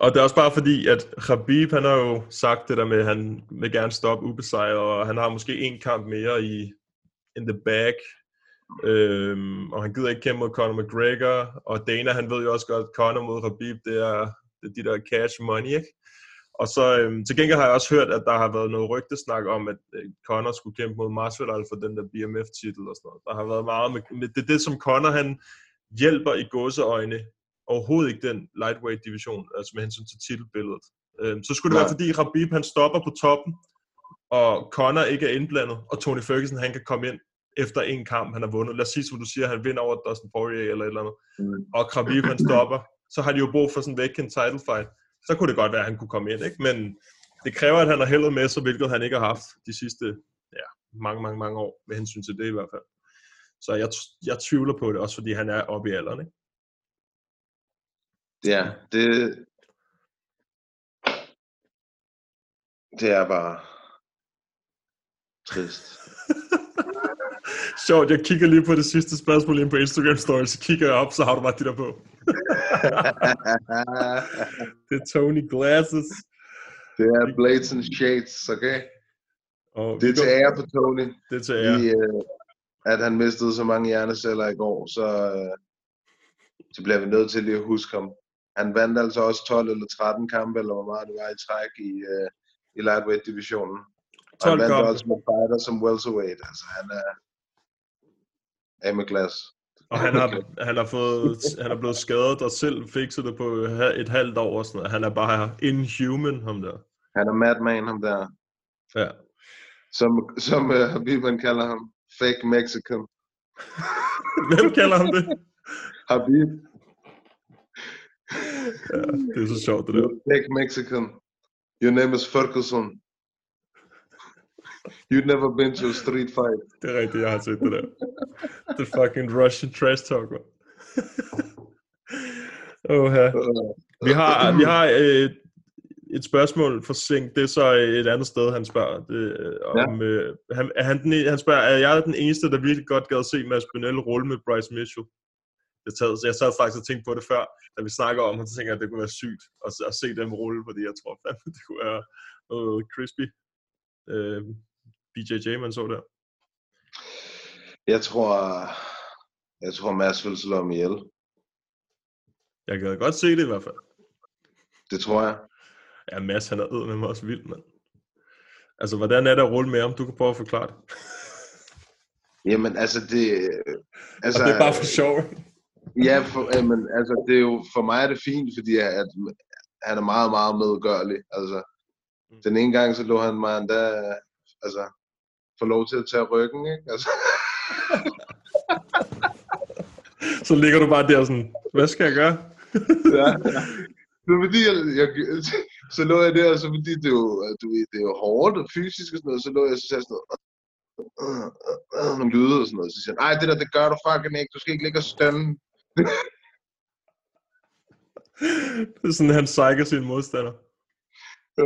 og det er også bare fordi, at Khabib, han har jo sagt det der med, at han vil gerne stoppe ubesejret, og han har måske en kamp mere i in the bag. Øhm, og han gider ikke kæmpe mod Conor McGregor, og Dana, han ved jo også godt, at Conor mod Khabib, det er, det er de der cash money, ikke? Og så øhm, til gengæld har jeg også hørt, at der har været noget rygtesnak om, at øh, Conor skulle kæmpe mod Masvidal for den der BMF-titel og sådan noget. Der har været meget med, med det, er det som Conor han hjælper i gåseøjne overhovedet ikke den lightweight division, altså med hensyn til titelbilledet. Øhm, så skulle det Nej. være fordi Khabib han stopper på toppen, og Conor ikke er indblandet, og Tony Ferguson han kan komme ind efter en kamp, han har vundet. Lad os sige, som du siger, han vinder over Dustin Poirier eller et eller andet, Mm. og Khabib han stopper, så har de jo brug for sådan en vacant title fight. Så kunne det godt være, at han kunne komme ind, ikke? Men det kræver, at han har heldet med sig, hvilket han ikke har haft de sidste ja, mange, mange, mange år, med hensyn til det i hvert fald. Så jeg, jeg tvivler på det, også fordi han er oppe i alderen, ikke? Ja, det, det er bare trist. Sjovt, jeg kigger lige på det sidste spørgsmål ind på Instagram Story, så kigger jeg op, så har du bare de der på. det er Tony Glasses. det er Blades and Shades, okay? Og Det er til ære for Tony, Det er til ære. fordi, øh, at han mistede så mange hjerneceller i går, så, øh, så bliver vi nødt til lige at huske ham. Han vandt altså også 12 eller 13 kampe, eller hvor meget det var i træk i, øh, i lightweight-divisionen. Og 12 han vandt kampe. også med fighter som welterweight. Altså, han er af glas. Og han har, han har, fået, han er blevet skadet og selv fikset det på et halvt år og sådan noget. Han er bare inhuman, ham der. Han er madman, ham der. Ja. Som, som uh, Habib man kalder ham. Fake Mexican. Hvem kalder ham det? Habib. Ja, det er så sjovt, det der. Fake Mexican. Your name is Ferguson. You've never been to a street fight. Det er rigtigt, jeg har set det der. The fucking Russian trash talk, man. oh, ja. Vi har, vi har et, et spørgsmål for Sink. Det er så et andet sted, han spørger. Det, øh, om, øh, han, er han, den, e- han spørger, er jeg den eneste, der virkelig godt gad se Mads Benel rulle med Bryce Mitchell? Jeg, taget, så jeg sad faktisk og tænkte på det før, da vi snakker om, det, så tænker jeg, at det kunne være sygt at, at se dem rulle, fordi jeg tror fandme, det kunne være noget crispy. Øh, BJJ, man så der. Jeg tror, jeg tror Mads vil slå ham ihjel. Jeg kan godt se det i hvert fald. Det tror jeg. Ja, Mads, han er med mig også vild, mand. Altså, hvordan er det at rulle med ham? Du kan prøve at forklare det. Jamen, altså det... Altså, Og det er bare for sjov. Ja, for, jamen, altså det er jo, for mig er det fint, fordi at, han er meget, meget medgørlig. Altså, den ene gang, så lå han mig endda, altså, få lov til at tage ryggen, ikke? Altså, Så ligger du bare der sådan, hvad skal jeg gøre? ja. Så fordi jeg, jeg, så lå jeg der, og så fordi det er jo, du ved, det er jo hårdt og fysisk og sådan noget, så lå jeg så sagde jeg sådan noget, øh, øh, øh, nogle lyde og sådan noget. Så siger han, ej, det der, det gør du fucking ikke, du skal ikke ligge og stønne. Det er sådan, han psyker sin modstander. Ja,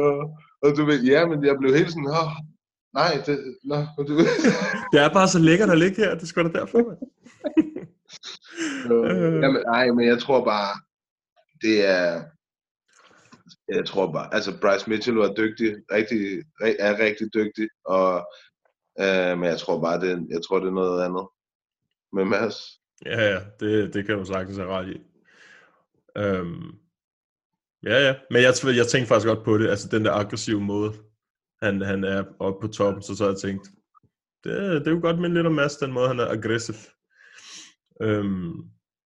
og du ved, ja, men jeg blev helt sådan, åh, nej, det, nå, du ved. Det er bare så lækkert at ligge her, det skal da derfor, mand. Øh, Jamen, nej, men jeg tror bare, det er, jeg tror bare, altså Bryce Mitchell var dygtig, rigtig, er rigtig dygtig, og, øh, men jeg tror bare, det, jeg tror, det er noget andet med Mads. Ja, ja, det, det kan du sagtens have ret i. Øhm, ja, ja, men jeg, jeg tænkte faktisk godt på det, altså den der aggressive måde, han, han er oppe på toppen, så så har jeg tænkt, det, det er jo godt med lidt om Mads, den måde han er aggressiv. Øhm,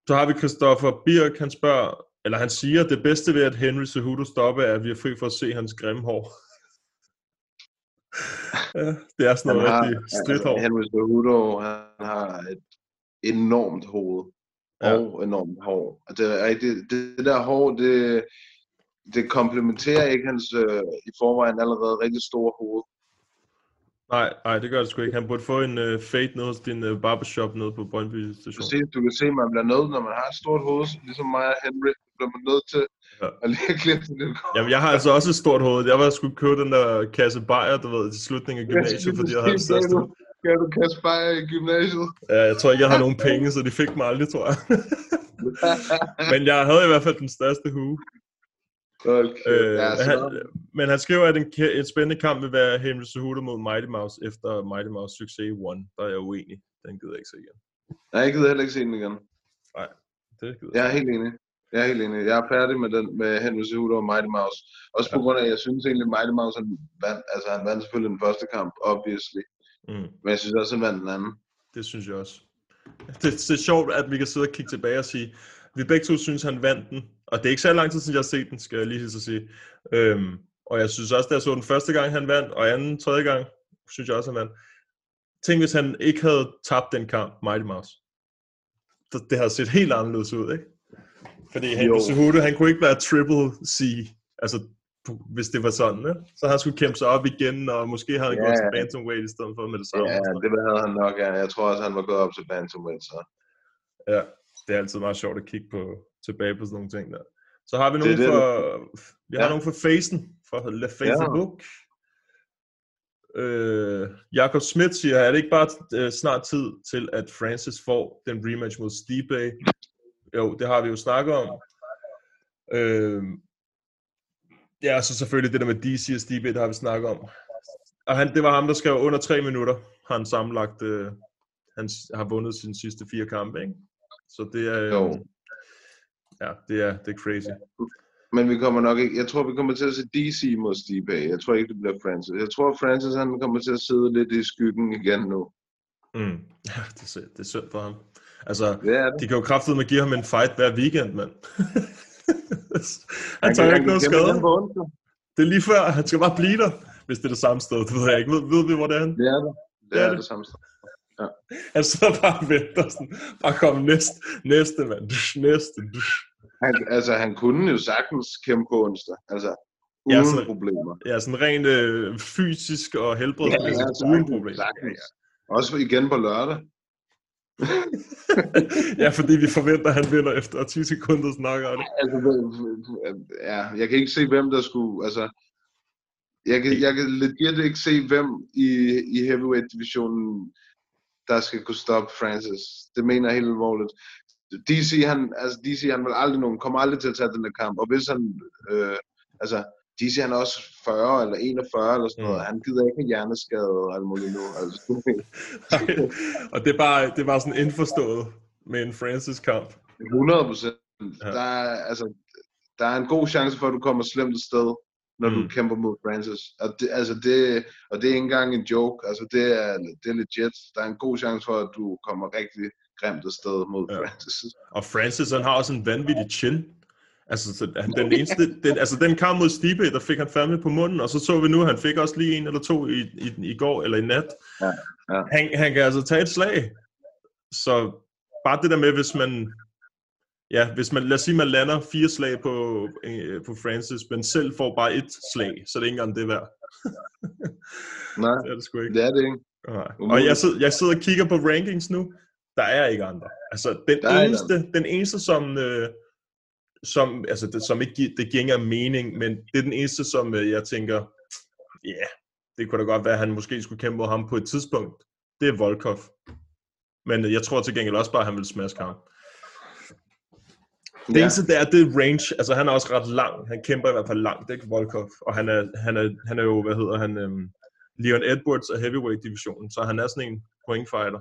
så har vi Christoffer Birk, han spørger, eller han siger, at det bedste ved, at Henry Cejudo stopper, er, at vi er fri for at se hans grimme hår. ja, det er sådan noget rigtig stridt hår. Henry Cejudo, han har et enormt hoved. Ja. Og enormt hår. Og Det, er det, det der hår, det, det komplementerer ikke hans øh, i forvejen allerede rigtig store hoved. Nej, nej, det gør det sgu ikke. Han burde få en uh, fade nede hos din uh, barbershop nede på Brøndby station. Præcis, du kan se, at man bliver nødt, når man har et stort hoved, ligesom mig og Henry, bliver man nødt til Ja. at lige klippe det lidt. Jamen, jeg har altså også et stort hoved. Jeg var skulle købe den der kasse bajer, du ved, til slutningen af gymnasiet, fordi jeg havde det største. Kan du, kaste bare i gymnasiet? Ja, jeg tror ikke, jeg har nogen penge, så de fik mig aldrig, tror jeg. Men jeg havde i hvert fald den største hue. Okay. Øh, ja, han, men han skriver, at en, et spændende kamp vil være Henry Cejudo mod Mighty Mouse efter Mighty Mouse succes i One. Der er jeg uenig. Den gider jeg ikke se igen. Nej, jeg gider heller ikke se den igen. Det gider Jeg er helt enig. Jeg er helt enig. Jeg er færdig med den med Henry Cejudo og Mighty Mouse. Også på grund af, at jeg synes egentlig, at Mighty Mouse han vandt, altså han vandt selvfølgelig den første kamp, obviously. Mm. Men jeg synes også, han vandt den anden. Det synes jeg også. Det, det er sjovt, at vi kan sidde og kigge tilbage og sige, vi begge to synes, han vandt den. Og det er ikke så lang tid siden, jeg har set den, skal jeg lige så sige. Øhm, og jeg synes også, da jeg så den første gang, han vandt, og anden, tredje gang, synes jeg også, han vandt. Tænk, hvis han ikke havde tabt den kamp, Mighty Mouse. Det, det havde set helt anderledes ud, ikke? Fordi Jo. Cejudo, han kunne ikke være triple C, altså hvis det var sådan, ikke? Så han skulle kæmpe sig op igen, og måske havde han Ja, gået til ja. bantamweight i stedet for med det samme. Ja, det havde han nok. Ja. Jeg tror også, han var gået op til Bantamweight. Så. Ja, det er altid meget sjovt at kigge på, tilbage på sådan nogle ting der. Så har vi nogen for, vi har Ja. nogen for Facen, fra La Facebook. Øh, Jakob Schmidt siger, er det ikke bare øh, snart tid til, at Francis får den rematch mod Stipe? Jo, det har vi jo snakket om. Øh, ja, så selvfølgelig det der med DC og Stipe, det har vi snakket om. Og han, det var ham, der skrev under tre minutter, har han sammenlagt, øh, han har vundet sine sidste fire kampe, ikke? Så det er, Jo. øh, ja, det er, det er crazy. Men vi kommer nok ikke... Jeg tror, vi kommer til at se DC mod Stipe. Jeg tror ikke, det bliver Francis. Jeg tror, Francis han kommer til at sidde lidt i skyggen igen nu. Mm. Ja, det er, synd- det er synd for ham. Altså, Det er det. de kan jo kraftedeme give ham en fight hver weekend, mand. han tager ikke noget skade. Det er lige før, han skal bare blive der, hvis det er det samme sted. Det ved jeg ikke. Ved, ved vi, hvor det er? Det er det. Det er det. det samme sted. Han sidder bare og venter sådan. Bare kom næste, næste mand. Dush, Næste. Dush. Han, altså, han kunne jo sagtens kæmpe på onsdag. Altså, Ja, uden så- problemer. Ja, sådan rent øh, fysisk og helbredsmæssigt altså, uden problem. sagtens. Også igen på lørdag. Ja, fordi vi forventer, at han vinder efter 10 sekunder snakker om det. Altså, ja, jeg kan ikke se, hvem der skulle... Altså, jeg kan, jeg kan legit ikke se, hvem i, i heavyweight-divisionen, der skal kunne stoppe Francis. Det mener jeg helt alvorligt. DC, han, altså DC, han vil aldrig nogen, kommer aldrig til at tage den der kamp. Og hvis han, øh, altså, DC han er også 40 eller 41 eller sådan noget. Mm. Han gider ikke have hjerneskade og alt muligt nu. Altså, og det er, bare, det bare sådan indforstået med en Francis-kamp. 100 procent. Ja. Der, er, altså, der er en god chance for, at du kommer slemt af sted, når mm. du kæmper mod Francis. Og det, altså det, og det er ikke engang en joke. Altså det er, det er legit. Der er en god chance for, at du kommer rigtig grimt af sted mod ja. Francis. Og Francis, han har også en vanvittig chin. Altså, så han, den eneste, den, altså den kamp mod Stipe, der fik han fandme på munden, og så så vi nu, at han fik også lige en eller to i, i, i går, eller i nat. Ja, ja. Han, han kan altså tage et slag. Så bare det der med, hvis man, ja, hvis man, lad os sige, man lander fire slag på, øh, på Francis, men selv får bare et slag, så er det ikke engang det værd. Nej, Det er det sgu ikke. det er det ikke. Nej. Og jeg sidder, jeg sidder og kigger på rankings nu. Der er ikke andre. Altså, den Der er eneste, den eneste som, øh, som, altså, det, som ikke gi- det giver ingen mening, men det er den eneste, som øh, jeg tænker, ja, yeah, det kunne da godt være, at han måske skulle kæmpe mod ham på et tidspunkt. Det er Volkov. Men øh, jeg tror til gengæld også bare, at han vil smaske ham. Det Ja. eneste, det er, det er range. Altså, han er også ret lang. Han kæmper i hvert fald langt, ikke Volkov? Og han er, han er, han er jo, hvad hedder han, øhm, Leon Edwards af heavyweight-divisionen, så han er sådan en pointfighter.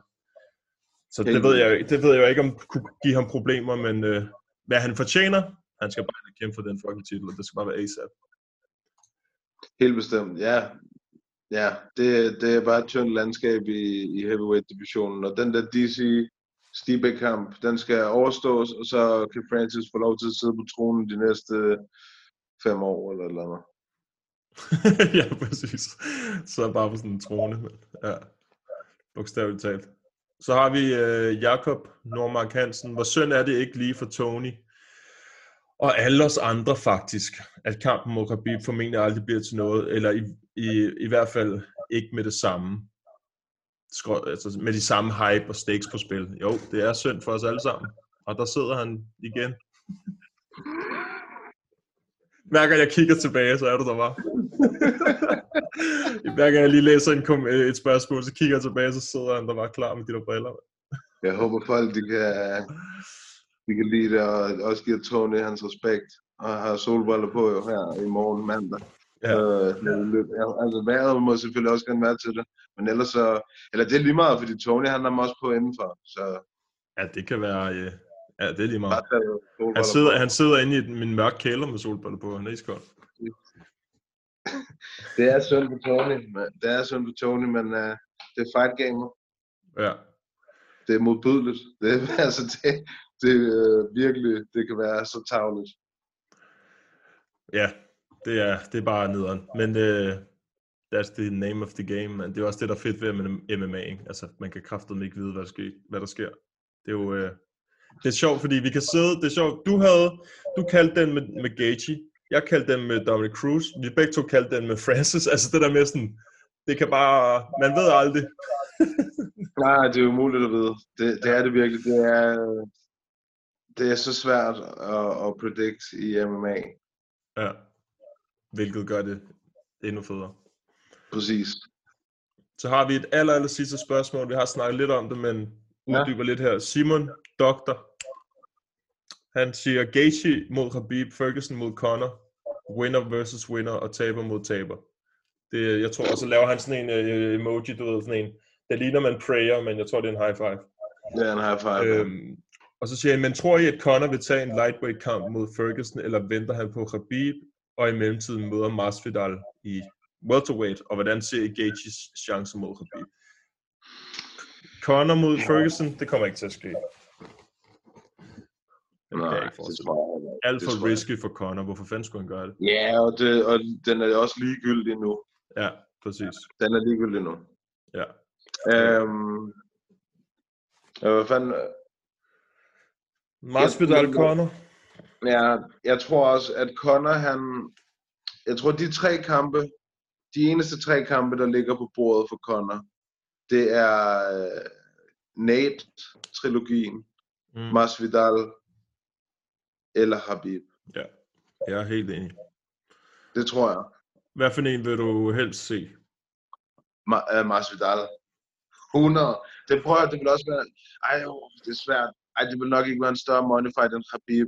Så det ved, jeg, det ved jeg jo ikke, om kunne give ham problemer, men øh, hvad han fortjener, han skal bare kæmpe for den fucking titel, og det skal bare være ASAP. Helt bestemt, ja. Ja, det, det er bare et tyndt landskab i, i heavyweight-divisionen, og den der DC Stipe-kamp, den skal overstås, og så kan Francis få lov til at sidde på tronen de næste fem år eller eller andet. ja, præcis. Så bare på sådan en trone. Ja, bogstaveligt talt. Så har vi øh, Jakob Normark Hansen. Hvor synd er det ikke lige for Tony? Og alle os andre faktisk, at kampen mod Khabib formentlig aldrig bliver til noget, eller i, i, i hvert fald ikke med det samme. Altså med de samme hype og stakes på spil. Jo, det er synd for os alle sammen. Og der sidder han igen. Mærker, jeg kigger tilbage, så er du der bare. Hver gang jeg lige læser en kom- øh, et spørgsmål, så kigger jeg tilbage, så sidder han der bare klar med de der briller. Jeg håber folk, de kan, de kan lide det, og også give Tony hans respekt. Og har solbriller på jo her i morgen mandag. Ja. Øh, ja, altså vejret må selvfølgelig også gerne være til det. Men ellers så, eller det er lige meget, fordi Tony han er også på indenfor. Så Ja, det kan være... Øh, ja, det er lige meget. Han sidder, han sidder inde i min mørke kælder med solbriller på. Han er iskold. Det er synd for Tony. men- Det er synd for Tony, men uh, det er fight game. Ja. Det er modbydeligt. Det, er, altså, det, det er virkelig, det kan være så tavligt. Ja, det er, det er bare nederen. Men øh, that's the name of the game, man. Det er også det, der er fedt ved MMA, ikke? Altså, man kan kraftedeme ikke vide, hvad der sker. Hvad der sker. Det er jo... Øh, det er sjovt, fordi vi kan sidde... Det er sjovt. Du havde... Du kaldte den med, med Gaethje. Jeg kaldte den med Dominic Cruz. Vi begge to kaldte den med Francis. Altså, det der med sådan... Det kan bare... Man ved aldrig. Nej, det er umuligt at vide. Det, det er det virkelig. Det er, det er så svært at, at predict i MMA. Ja. Hvilket gør det endnu federe. Præcis. Så har vi et aller, aller sidste spørgsmål. Vi har snakket lidt om det, men uddyber lidt her. Simon, doktor. Han siger, Gaethje mod Khabib, Ferguson mod Conor, winner versus winner og taber mod taber. Det, jeg tror, og så laver han sådan en uh, emoji, du ved, sådan en, det ligner man prayer, men jeg tror, det er en high five. Det er en high five. Øhm, og så siger han, men tror I, at Conor vil tage en lightweight kamp mod Ferguson, eller venter han på Khabib, og i mellemtiden møder Masvidal i welterweight, og hvordan ser I Gaethjes chance mod Khabib? Conor mod Ferguson, det kommer ikke til at ske. Jeg Nej, ikke det tror jeg ikke. Alt for jeg risky for Conor. Hvorfor fanden skulle han gøre det? Ja, og, det, og den er også ligegyldig nu. Ja, præcis. Den er ligegyldig nu. Ja. Øhm, ja, hvad fanden? Masvidal, Conor. Ja, jeg tror også, at Conor, han... Jeg tror, de tre kampe, de eneste tre kampe, der ligger på bordet for Conor, det er øh, Nate-trilogien, Mm. Masvidal eller Habib. Ja, jeg er helt enig. Det tror jeg. Hvad for en vil du helst se? Ma- uh, Masvidal. 100. Det prøver jeg, det vil også være... Ej, jo, det er svært. Ej, det vil nok ikke være en større money fight end Habib,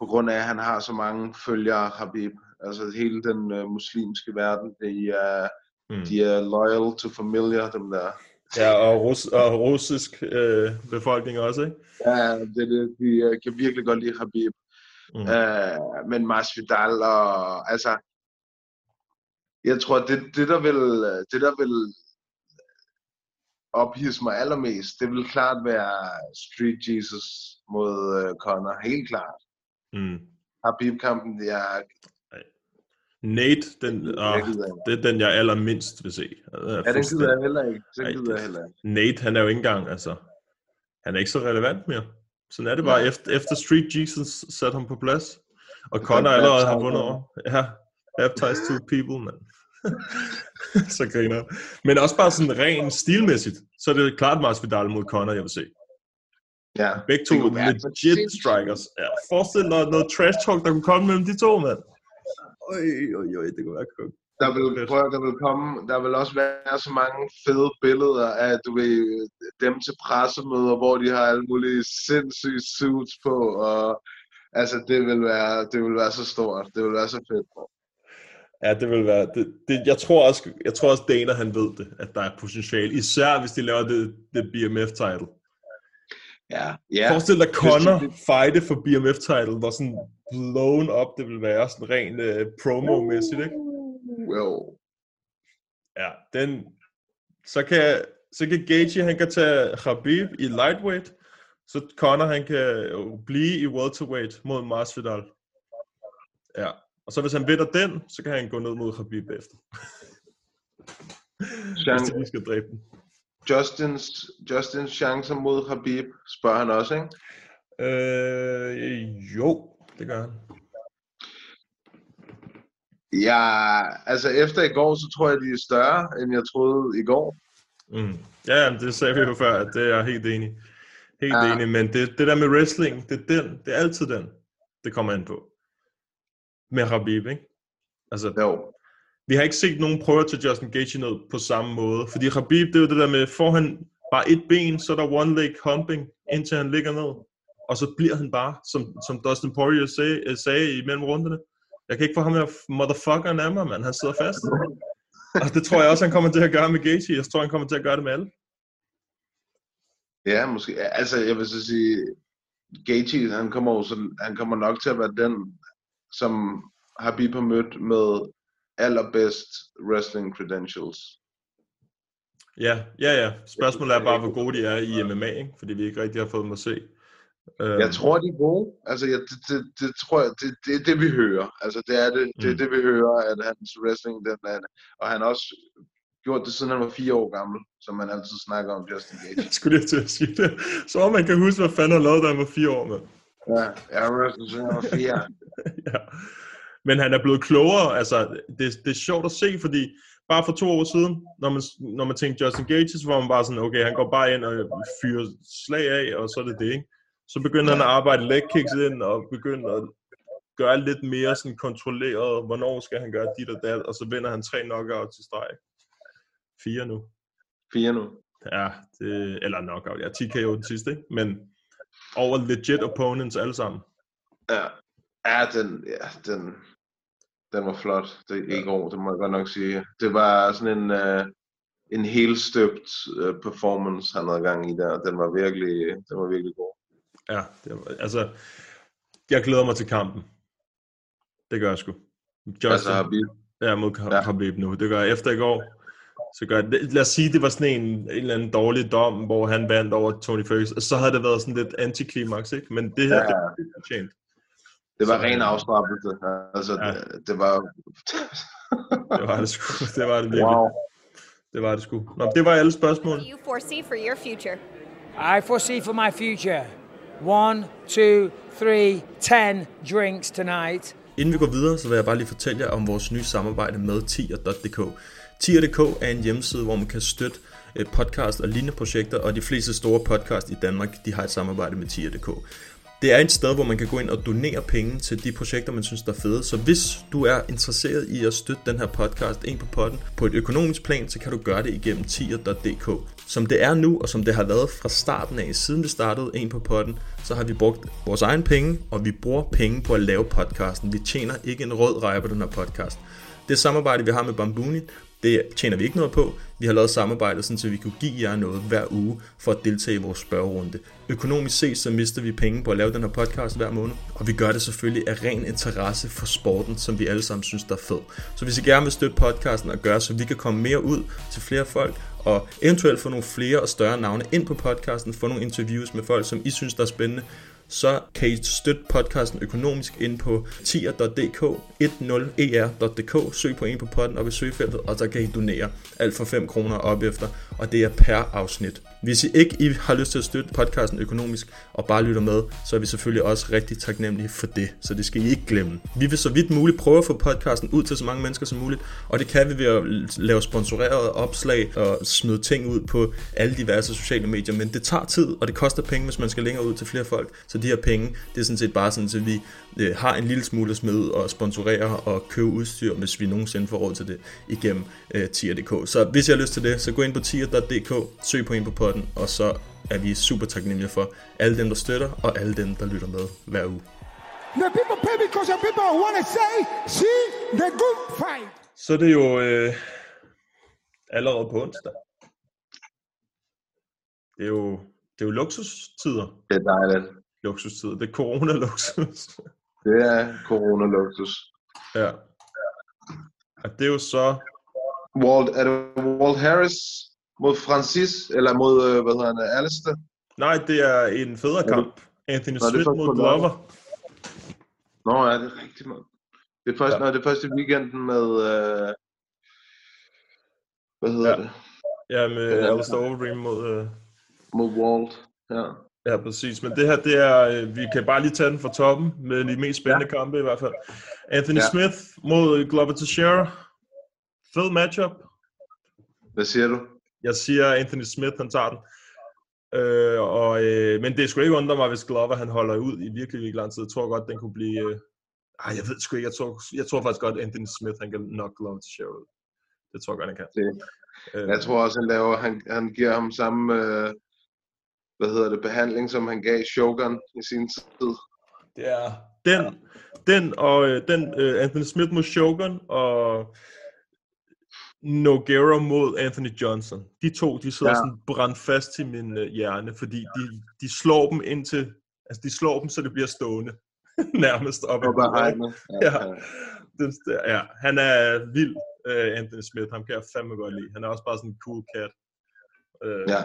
på grund af, at han har så mange følgere, Habib. Altså hele den uh, muslimske verden, de er, Mm. de er loyal to familiar, dem der. Ja, og, rus- og russisk øh, befolkning også, ikke? Ja, det, det, de uh, kan virkelig godt lide Habib. Mm. Uh, men Masvidal og... Altså, jeg tror, det, det, der vil, det der vil ophidse mig allermest, det vil klart være Street Jesus mod uh, Conor. Helt klart. Mm. Habib-kampen, er... Nate, den, Jeg ikke. det er den, jeg allermindst vil se. Ja, den gider jeg heller ikke. Den gider jeg heller ikke. Nate, han er jo ikke engang, altså, han er ikke så relevant mere. Sådan er det bare, efter, efter Street Jesus satte ham på plads. Og han allerede har vundet over. Ja, baptized two people, man. så griner. Men også bare sådan rent stilmæssigt, så er det klart Masvidal mod Conor, jeg vil se. Ja. Begge to være legit strikers. Ja, forestil dig noget trash talk, der kunne komme mellem de to, mand. Øj, øj, øj, det kunne være cool. Der vil, prøv, der vil komme, der vil også være så mange fede billeder af, du ved, dem til pressemøder, hvor de har alle mulige sindssyge suits på, og altså, det vil være, det vil være så stort, det vil være så fedt. Ja, det vil være... Det, det, jeg, tror også, jeg tror også, Dana han ved det, at der er potentiale. Især hvis de laver det, det BMF-title. Ja, Ja. Forestil dig Conor det- fighte for BMF-title, hvor sådan blown up det vil være, sådan rent uh, promo-mæssigt, ikke? Jo. Ja, den... Så kan, så kan Gaethje, han kan tage Khabib i lightweight, Så Conor, han kan jo blive i welterweight mod Masvidal. Ja. Og så hvis han vinder den, så kan han gå ned mod Khabib efter. hvis de lige skal dræbe den. Justins, Justins chancer mod Khabib, spørger han også, ikke? Øh, jo, det gør han. Ja, altså efter i går, så tror jeg, de er større, end jeg troede i går. Mm. Ja, det sagde vi jo før, at det er jeg helt enig. Helt Ja. enig, men det, det der med wrestling, det er, den, det er altid den, det kommer an på. Med Khabib, ikke? Altså, Jo. vi har ikke set nogen prøver til Justin Gaethje ned på samme måde, fordi Khabib, det er jo det der med, får han bare et ben, så er der one leg humping, indtil han ligger ned, og så bliver han bare, som, som Dustin Poirier sagde, sagde i mellem runderne, jeg kan ikke få ham her motherfuckeren af mig, mand, han sidder fast. Og det tror jeg også, han kommer til at gøre med Gaethje, jeg tror, han kommer til at gøre det med alle. Ja, måske. Altså, jeg vil så sige, Gaethje, han kommer, jo sådan, han kommer nok til at være den, som Habib har mødt med allerbedst wrestling credentials. Ja, ja, ja. Spørgsmålet er bare, hvor gode de er i MMA, ikke? fordi vi ikke rigtig har fået dem at se. Øhm, Jeg tror, de er gode. Altså, jeg, det, det, det, tror jeg, det, det er det, vi hører. Altså, det er det, det, er Mm. det, vi hører, at hans wrestling, den er, og han har også gjort det, siden han var fire år gammel, som man altid snakker om Justin Gaethje. Jeg skulle lige til at sige det. Så man kan huske, hvad fanden han lavede, da han var fire år med. Ja, jeg wrestlet, siden han var fire. ja. Men han er blevet klogere. Altså, det, det er sjovt at se, fordi bare for to år siden, når man, når man tænkte Justin Gaethje, så var man bare sådan, okay, han går bare ind og fyrer slag af, og så er det det, ikke? Så begynder han at arbejde leg kicks ind, og begynder at gøre lidt mere sådan kontrolleret, hvornår skal han gøre dit og dat, og så vinder han tre knockouts i streg. Fire nu. Fire nu. Ja, det, eller knockout, ja, 10 KO den sidste, ikke? Men over legit opponents alle sammen. Ja, ja den, ja, den, den var flot. Det er ikke år, det må jeg godt nok sige. Det var sådan en, uh, en helt støbt uh, performance, han havde gang i der. Den var virkelig, den var virkelig god. Ja, det var, altså, jeg glæder mig til kampen. Det gør jeg sgu. Justin, Altså, Habib. ja, mod Ja. Khabib nu. Det gør jeg efter i går. Så gør jeg, det- lad os sige, det var sådan en, en eller anden dårlig dom, hvor han vandt over Tony Ferguson. Så havde det været sådan lidt antiklimaks, ikke? Men det her, Ja. det er fortjent. Det var Så- ren afstraffelse. Altså, Ja. det, det var... Det var det sgu. Det var det virkelig. wow. Det var det sgu. Nå, det var alle spørgsmål. you foresee for your future? I foresee for my future one, two, three, ten drinks tonight. Inden vi går videre, så vil jeg bare lige fortælle jer om vores nye samarbejde med tier.dk. Tier.dk er en hjemmeside, hvor man kan støtte øh, podcast og lignende projekter, og de fleste store podcast i Danmark, de har et samarbejde med tier.dk. Det er et sted, hvor man kan gå ind og donere penge til de projekter, man synes der er fede. Så hvis du er interesseret i at støtte den her podcast, ind på potten, på et økonomisk plan, så kan du gøre det igennem tier.dk. Som det er nu, og som det har været fra starten af, siden vi startede en på potten, så har vi brugt vores egen penge, og vi bruger penge på at lave podcasten. Vi tjener ikke en rød reje på den her podcast. Det samarbejde, vi har med Bambuni, det tjener vi ikke noget på. Vi har lavet samarbejde, sådan, så vi kunne give jer noget hver uge for at deltage i vores spørgerunde. Økonomisk set, så mister vi penge på at lave den her podcast hver måned, og vi gør det selvfølgelig af ren interesse for sporten, som vi alle sammen synes, der er fed. Så hvis I gerne vil støtte podcasten og gøre, så vi kan komme mere ud til flere folk, og eventuelt få nogle flere og større navne ind på podcasten, få nogle interviews med folk, som I synes, der er spændende, så kan I støtte podcasten økonomisk ind på tier.dk, 10er.dk, søg på en på podden op i søgefeltet, og så kan I donere alt for 5 kroner op efter, og det er per afsnit. Hvis I ikke I har lyst til at støtte podcasten økonomisk og bare lytter med, så er vi selvfølgelig også rigtig taknemmelige for det, så det skal I ikke glemme. Vi vil så vidt muligt prøve at få podcasten ud til så mange mennesker som muligt, og det kan vi ved at lave sponsorerede opslag og smide ting ud på alle diverse sociale medier, men det tager tid, og det koster penge, hvis man skal længere ud til flere folk, så de her penge, det er sådan set bare sådan, at vi øh, har en lille smule ud og sponsorere og købe udstyr, hvis vi nogensinde får råd til det igennem øh, tier.dk. Så hvis I har lyst til det, så gå ind på tier.dk, søg på en på potten, og så er vi super taknemmelige for alle dem, der støtter, og alle dem, der lytter med hver uge. The people pay because the people want to say, see the good fight. Så er det jo øh, allerede på onsdag. Det er jo, det er jo luksustider. Det er dejligt. Luksustider. Det er corona-luksus. Det er corona-luksus. ja. Og det er jo så... Walt, er det Walt Harris mod Francis, eller mod, øh, hvad hedder han, Alistair? Nej, det er en federe kamp. Anthony Nå, Smith mod. Glover. Nå, ja, det er rigtigt, mand. Det er først, ja. det er først i weekenden med... Øh, hvad hedder Ja. det? Ja, med Alistair Overeem mod... Øh, Mod Walt. Ja. Ja, præcis. Men det her, det er... Øh, vi kan bare lige tage den fra toppen, med de mest spændende ja. kampe i hvert fald. Anthony Ja. Smith mod Glover Teixeira. Fed matchup. Hvad siger du? Jeg siger, Anthony Smith, han tager den. Øh, og, øh, men det skulle ikke undre mig, hvis Glover han holder ud i virkelig, virkelig lang tid. Jeg tror godt, den kunne blive... Øh, ej, jeg ved sgu ikke. Jeg tror, jeg tror faktisk godt, Anthony Smith han kan nok Glover til show ud. Det tror jeg godt, han kan. Det. Øh, Jeg tror også, han laver, han, han giver ham samme, øh, hvad hedder det, behandling, som han gav Shogun i sin tid. Det er den, den og øh, den øh, Anthony Smith mod Shogun og Nogueira mod Anthony Johnson. De to, de sidder Ja. ja. sådan brændt fast til min øh, hjerne, fordi de, de slår dem indtil, altså de slår dem, så det bliver stående. Nærmest op i bordet, ikke? hegnet. Ja. Den, ja, han er vild, øh, Anthony Smith. Ham kan jeg fandme godt lide. Han er også bare sådan en cool cat. Øh, Ja.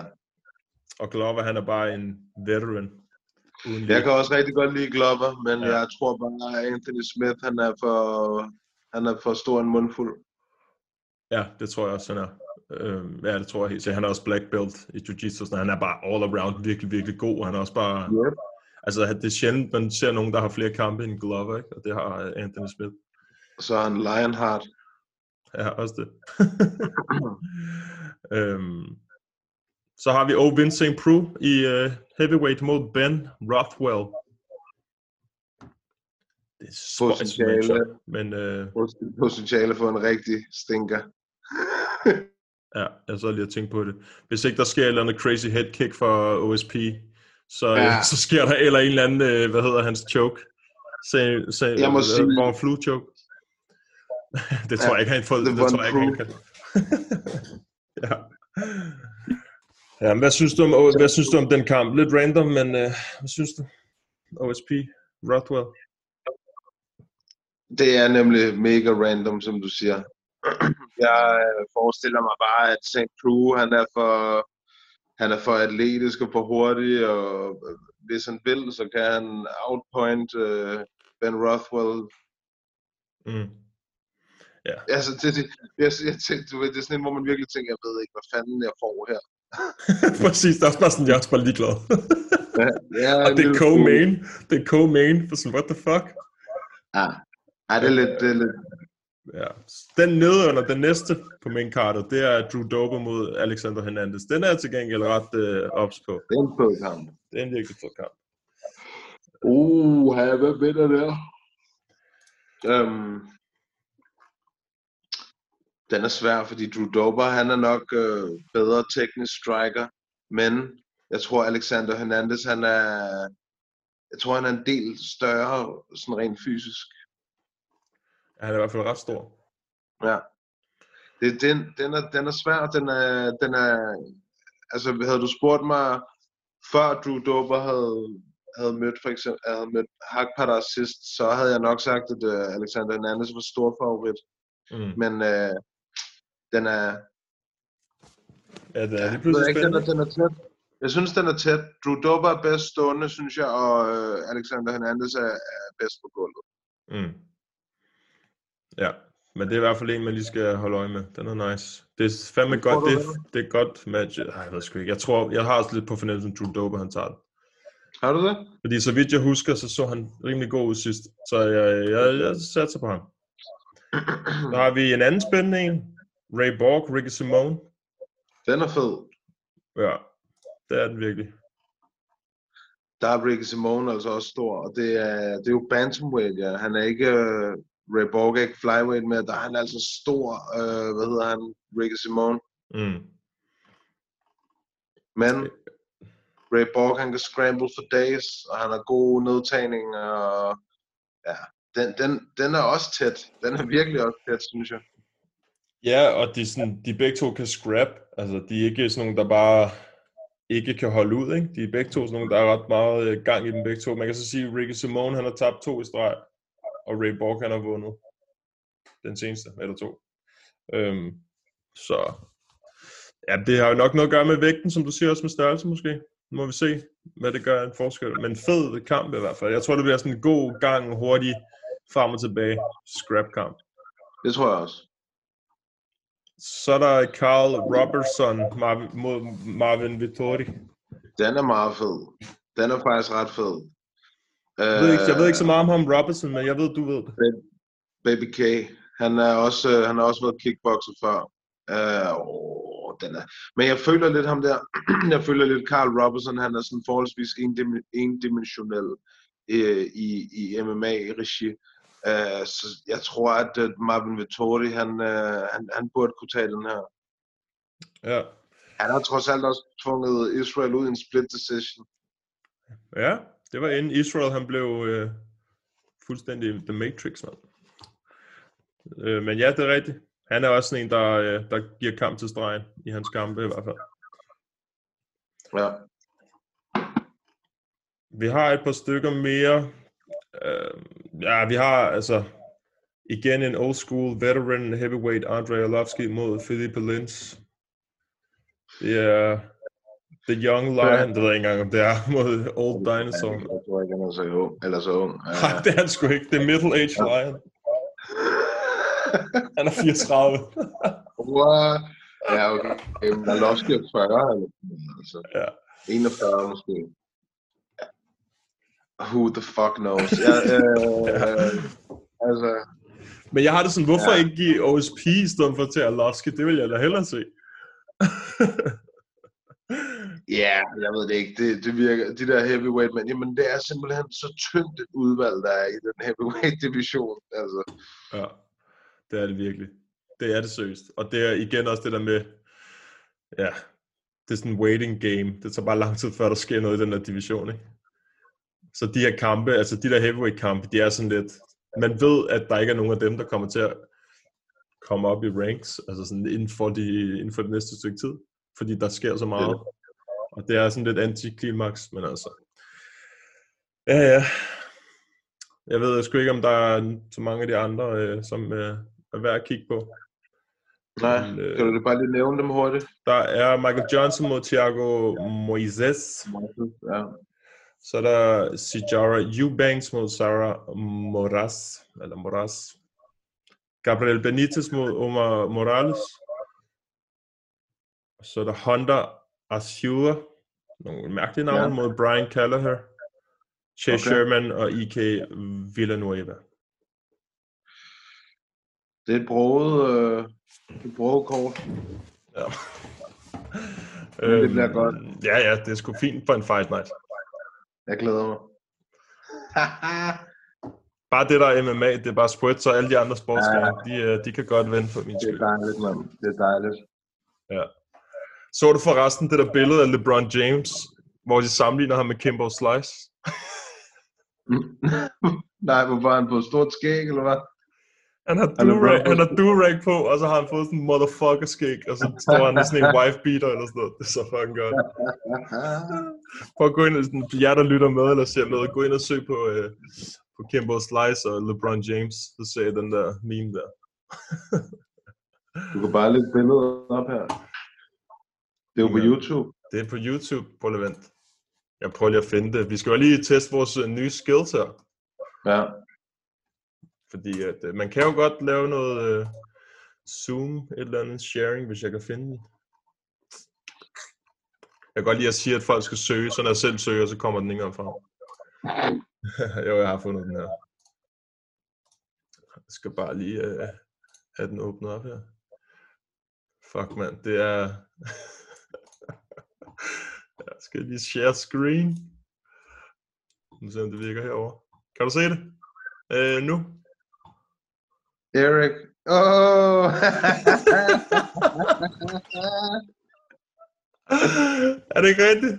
Og Glover, han er bare en veteran. Uden Jeg kan også rigtig godt lide Glover, men Ja. jeg tror bare, at Anthony Smith, han er for, han er for stor en mundfuld. Ja, det tror jeg også, han er. Øhm, ja, det tror jeg helt sikkert. Han er også black belt i jiu-jitsu. sådan. Han er bare all around virkelig, virkelig god. Han er også bare... Yep. Altså, det er sjældent, man ser nogen, der har flere kampe end Glover, ikke? Og det har øh, Anthony Smith. Så er han Lionheart. Ja, også det. øhm, så har vi Ovin St. Prue i uh, heavyweight mod Ben Rothwell. Det er Potentiale. men øh, Potentiale for en rigtig stinker. Ja, jeg så lige at tænke på det. Hvis ikke der sker et eller andet crazy head kick for OSP, så, Ja. ja. så sker der eller en eller anden, øh, hvad hedder hans choke? Sag, sag, Jeg må sige- Hvor flu choke. det tror Ja, jeg ikke, han får. Det Von tror jeg ikke, han kan. ja. Ja, hvad synes du om, hvad synes du om den kamp? Lidt random, men øh, hvad synes du? OSP, Rothwell. Det er nemlig mega random, som du siger. Jeg øh, forestiller mig bare, at St. Prue, han er for, han er for atletisk og for hurtig, og øh, hvis han vil, så kan han outpoint uh, Ben Rothwell. Mm. Altså, det, det, jeg, jeg tænkte, du ved, det er sådan en, hvor man virkelig tænker, jeg ved ikke, hvad fanden jeg får her. Præcis, det er også bare sådan, jeg er også bare ligeglad. Ja, ja, og det er co-main. Det er co-main, for sådan, what the fuck? Ja, ja det er lidt, det er lidt, Ja. Den nede under den næste på main cardet, det er Drew Dober mod Alexander Hernandez. Den er jeg til gengæld ret øh, ops på. det er en fed kamp. Det er en virkelig fed kamp. Uh, hvad vinder der? Um, den er svær, fordi Drew Dober, han er nok øh, bedre teknisk striker, men jeg tror Alexander Hernandez, han er, jeg tror han er en del større, sådan rent fysisk. Han er i hvert fald ret stor. Ja. Det, den, den, er, den er svær, den er, den er, altså havde du spurgt mig, før Drew Dober havde, havde mødt for eksempel, havde mødt Hakpadar sidst, så havde jeg nok sagt, at uh, Alexander Hernandez var stor favorit. Mm. Men uh, den er, Ja, det er jeg ved pludselig ikke, den er, den er tæt. Jeg synes, den er tæt. Drew Dober er bedst stående, synes jeg, og uh, Alexander Hernandez er, er bedst på gulvet. Mm. Ja, men det er i hvert fald en, man lige skal holde øje med. Den er nice. Det er fandme Tror godt. Det, det? er- det er godt match. Ej, jeg ved sgu ikke. Jeg tror, jeg har også lidt på fornemmelsen, at Drew Dober, han tager det. Har du det? Fordi så vidt jeg husker, så så han rimelig god ud sidst. Så jeg, jeg, jeg satser på ham. Så har vi en anden spændende en. Ray Borg, Ricky Simone. Den er fed. Ja, det er den virkelig. der er Ricky Simone altså også stor, og det er, det er jo bantamweight, ja. Han er ikke, uh, Ray Borg er ikke flyweight mere, der er han altså stor, uh, hvad hedder han, Ricky Simone. Mm. Men Ray Borg, han kan scramble for days, og han har gode nedtagning, og ja, den, den, den er også tæt. Den er virkelig også tæt, synes jeg. Ja, og de, sådan, de begge to kan scrap. Altså, de er ikke sådan nogle, der bare ikke kan holde ud. Ikke? De er begge to sådan nogle, der er ret meget øh, gang i dem begge to. Man kan så sige, at Ricky Simone han har tabt to i streg, og Ray Borg han har vundet den seneste, eller to. Øhm, så ja, det har jo nok noget at gøre med vægten, som du siger, også med størrelse måske. Nu må vi se, hvad det gør en forskel. Men fed kamp i hvert fald. Jeg tror, det bliver sådan en god gang, hurtig frem og tilbage scrap-kamp. Det tror jeg også. Så er der Carl Robertson Marvin, mod Marvin Vittori. Den er meget fed. Den er faktisk ret fed. Jeg ved, ikke, jeg ved ikke så meget om ham Robertson, men jeg ved, du ved det. Baby K. Han er også, øh, han har også været kickboxer før. Øh, åh, den er. Men jeg føler lidt ham der, jeg føler lidt Carl Robertson, han er sådan forholdsvis endim- endimensionel øh, i, i MMA-regi. Øh, så jeg tror, at øh, Marvin Vittori, han, øh, han, han burde kunne tage den her. Ja. Han har trods alt også tvunget Israel ud i en split decision. Ja, det var inden Israel, han blev øh, fuldstændig The Matrix, mand. Øh, men ja, det er rigtigt. Han er også sådan en, der, øh, der giver kamp til stregen i hans kampe i hvert fald. Ja. Vi har et par stykker mere. Øh, ja, vi har altså igen en old school veteran heavyweight Andre Arlovski mod Philippe Lins. Det er The Young Lion, det ved jeg ikke engang, om det er mod Old Dinosaur. Jeg tror ikke, han er så ung. Eller så ung. Ja. Nej, det er han sgu ikke. Det er Middle Age Lion. Han er 34. What? Ja, okay. Jamen, Arlovski er 40, eller altså. Ja. 41 måske. Who the fuck knows? Ja, øh, altså, Men jeg har det sådan, hvorfor Ja. ikke give OSP i stedet for til Arlovski? Det vil jeg da hellere se. ja, jeg ved det ikke. Det, det virker, de der heavyweight, men jamen, det er simpelthen så tyndt et udvalg, der er i den heavyweight division. Altså, Ja, det er det virkelig. Det er det seriøst. Og det er igen også det der med, ja, det er sådan en waiting game. Det tager bare lang tid, før der sker noget i den der division, ikke? Så de her kampe, altså de der heavyweight kampe, de er sådan lidt, man ved, at der ikke er nogen af dem, der kommer til at komme op i ranks, altså sådan inden for, de, inden for det næste stykke tid, fordi der sker så meget. Og det er sådan lidt antiklimaks, men altså, ja, ja. Jeg ved sgu ikke, om der er så mange af de andre, øh, som øh, er værd at kigge på. nej, Men, øh, kan du bare lige nævne dem hurtigt? Der er Michael Johnson mod Thiago Moises. Ja. Så er der Sijara Eubanks mod Sarah Moras. Eller Moras. Gabriel Benitez mod Omar Morales. Så er der Honda Asura. Nogle mærkelige navne Ja. mod Brian Callagher. Chase Okay. Sherman og IK Villanueva. Det er et broget, øh, et broget kort. Ja. Men det bliver godt. Øhm, Ja, ja, det er sgu fint for en fight night. Jeg glæder mig. Bare det der er MMA, det er bare spread, så alle de andre sportsgrene, de, øh, de kan godt vende for min Det skyld. er dejligt, mand. Det er dejligt. Ja. Så du forresten det der billede af LeBron James, hvor de sammenligner ham med Kimbo Slice? Nej, hvor var han på stort skæg, eller hvad? Han har bro- han har do-rag på, og så har han fået sådan en motherfucker skæg, og så står han sådan en wife beater eller sådan noget. Det er så fucking godt. Prøv at gå ind og sådan, jer der lytter med eller ser noget, gå ind og søg på, øh, på Kimbo Slice og LeBron James, så ser jeg den der meme der. Du kan bare lægge billedet op her. Det er jo på. YouTube. Det er på YouTube, prøv lige at vente. Jeg prøver lige at finde det. Vi skal jo lige teste vores øh, nye skills her. Ja. Fordi at, øh, man kan jo godt lave noget øh, Zoom, et eller andet sharing, hvis jeg kan finde den. Jeg kan godt lide at sige, at folk skal søge, så når jeg selv søger, så kommer den ikke engang frem. jo, jeg har fundet den her. Jeg skal bare lige øh, have den åbnet op her. Fuck mand, det er... jeg skal lige share screen. Nu ser om det virker herover. Kan du se det? Øh, nu? Erik. Åh! er det ikke rigtigt?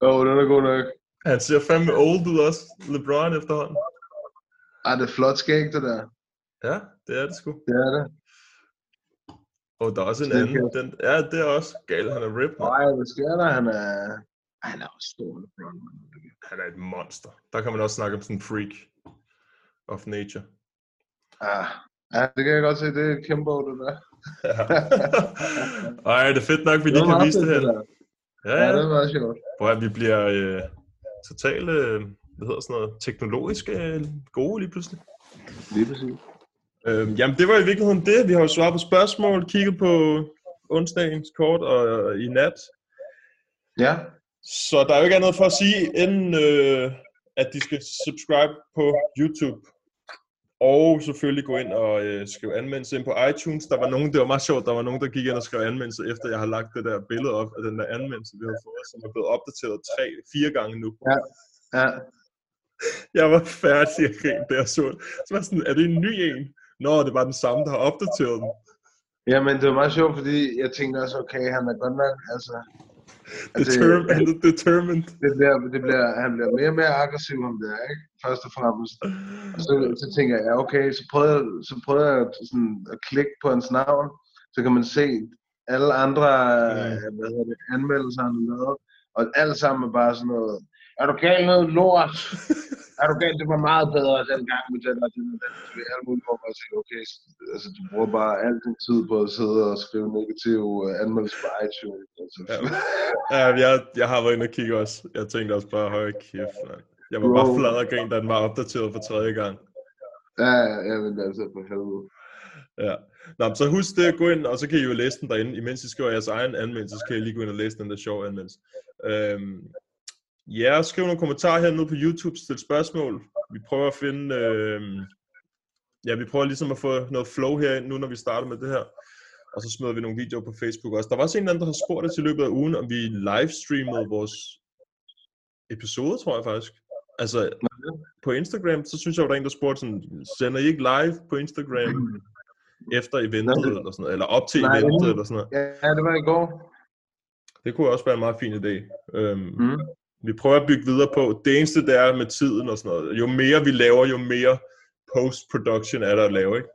Åh, oh, den er god nok. Han ser fandme old ud også. LeBron efterhånden. Ej, det er flot skæg, det der. Ja, det er det sgu. Det er det. Og der er også en Det anden. Den, ja, det er også galt. Han er rip, man. Nej, hvad sker der? Han er... Han er også stor. LeBron. Han er et monster. Der kan man også snakke om sådan en freak of nature. Ah, ja, det kan jeg godt se. Det er Kimbo, det der. Ja. Ej, det er fedt nok, vi lige kan vise det her. Ja, Ja, ja. det er meget sjovt. Prøv vi bliver øh, totalt, øh, hvad hedder sådan noget, teknologisk øh, gode lige pludselig. Lige præcis. Øhm, jamen, det var i virkeligheden det. Vi har jo svaret på spørgsmål, kigget på onsdagens kort og, og i nat. Ja, Så der er jo ikke andet for at sige, end øh, at de skal subscribe på YouTube. Og selvfølgelig gå ind og øh, skrive anmeldelse ind på iTunes. Der var nogen, det var meget sjovt, der var nogen, der gik ind og skrev anmeldelse, efter jeg har lagt det der billede op af den der anmeldelse, vi har fået, som er blevet opdateret tre, fire gange nu. ja, ja. Jeg var færdig at grine, da jeg så det. Så var sådan, er det en ny en? Nå, det var den samme, der har opdateret den. Jamen, det var meget sjovt, fordi jeg tænkte også, okay, han er godt nok, altså... Determined. han er determined. det bliver, det bliver, han bliver mere og mere aggressiv om det, ikke? Først og fremmest. Og så, så tænker jeg, ja, okay, så prøvede jeg, så prøvede jeg sådan at klikke på hans navn, så kan man se alle andre øh, hvad hedder det, anmeldelser, han har lavet, og alt sammen er bare sådan noget, er du galt noget lort? er du galt, det var meget bedre dengang med den og den og den. Så vi er alt muligt for at sige, okay, altså du bruger bare al din tid på at sidde og skrive negative øh, anmeldelser på iTunes. Altså. Ja. Ja, jeg, jeg har været inde og kigge også. Jeg tænkte også bare, høj kæft, man. Jeg var bare Bro. flad og grin, da den var opdateret for tredje gang. Ja, ja, men altså for helvede. Ja. Nå, så husk det at gå ind, og så kan I jo læse den derinde. Imens I skriver jeres egen anmeldelse, så kan I lige gå ind og læse den der sjove anmeldelse. Øhm, ja, skriv nogle kommentarer hernede på YouTube, stil spørgsmål. Vi prøver at finde... Øhm, ja, vi prøver ligesom at få noget flow herind nu, når vi starter med det her. Og så smider vi nogle videoer på Facebook også. Der var også en anden, der har spurgt os i løbet af ugen, om vi livestreamede vores episode, tror jeg faktisk. Altså, på Instagram, så synes jeg, der var en, der spurgte sådan, sender I ikke live på Instagram efter eventet, det- eller sådan noget, eller op til Nej, eventet, det- eller sådan noget? Ja, det var i går. Det kunne også være en meget fin idé. Øhm, Mm. Vi prøver at bygge videre på. Det eneste, det er med tiden og sådan noget. Jo mere vi laver, jo mere post-production er der at lave, ikke?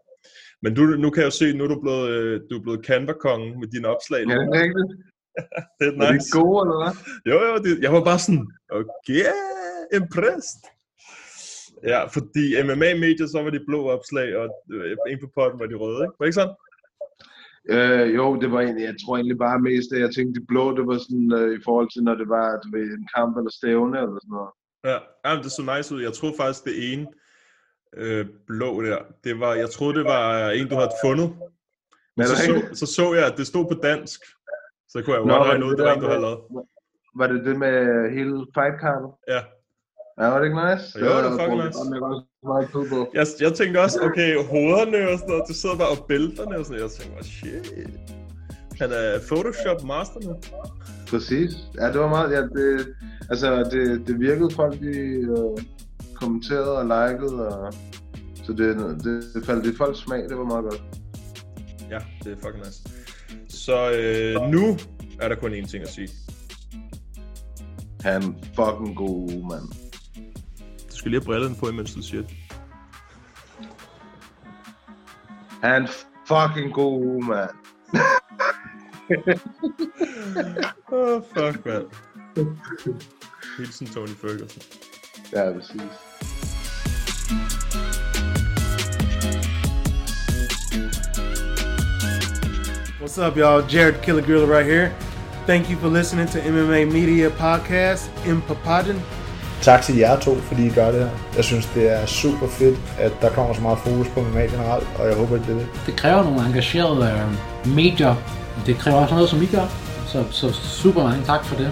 Men du, nu kan jeg jo se, nu er du blevet, øh, du er blevet Canva-kongen med dine opslag. Ja, det er rigtigt. det er Er nice. de gode, eller hvad? Jo, jo, det, jeg var bare sådan, okay, impressed. Ja, fordi MMA-medier, så var de blå opslag, og øh, en på potten var de røde, ikke? Var det ikke sådan? Øh, jo, det var egentlig, jeg tror egentlig bare mest, at jeg tænkte, de blå, det var sådan øh, i forhold til, når det var du ved, en kamp eller stævne eller sådan noget. Ja, ja men det så nice ud. Jeg troede faktisk, det ene øh, blå der, det var, jeg troede, det var en, du havde fundet. Men så, så, så så jeg, at det stod på dansk. Så kunne jeg jo Nå, godt regne det ud, det var en, du havde lavet. Var det det med hele fight-kartet? Ja. Ja, var det ikke nice? Jo, det var fucking nice. Jeg, jeg tænkte også, okay, hovederne og sådan noget, det sidder bare, og bælterne og sådan noget. Jeg tænkte bare, shit. Han er Photoshop master nu. Præcis. Ja, det var meget, ja, det, altså, det, det virkede folk, de øh, kommenterede og likede, og, så det, det, det faldt i folks smag, det var meget godt. Ja, det er fucking nice. Så øh, nu er der kun én ting at sige. Han fucking god, mand. Du skal lige have brillerne på, imens du siger det. Han fucking god, mand. Åh, oh, fuck, mand. Hilsen Tony Ferguson. Ja, præcis. What's up, y'all? Jared Killer Gorilla right here. Thank you for listening to MMA Media Podcast in Papadon. Tak til jer to, fordi I gør det her. Jeg synes, det er super fedt, at der kommer så meget fokus på MMA generelt, og jeg håber, at det er det. Det kræver nogle engagerede øh, medier. Det kræver også noget, som I gør. Så, så super mange tak for det.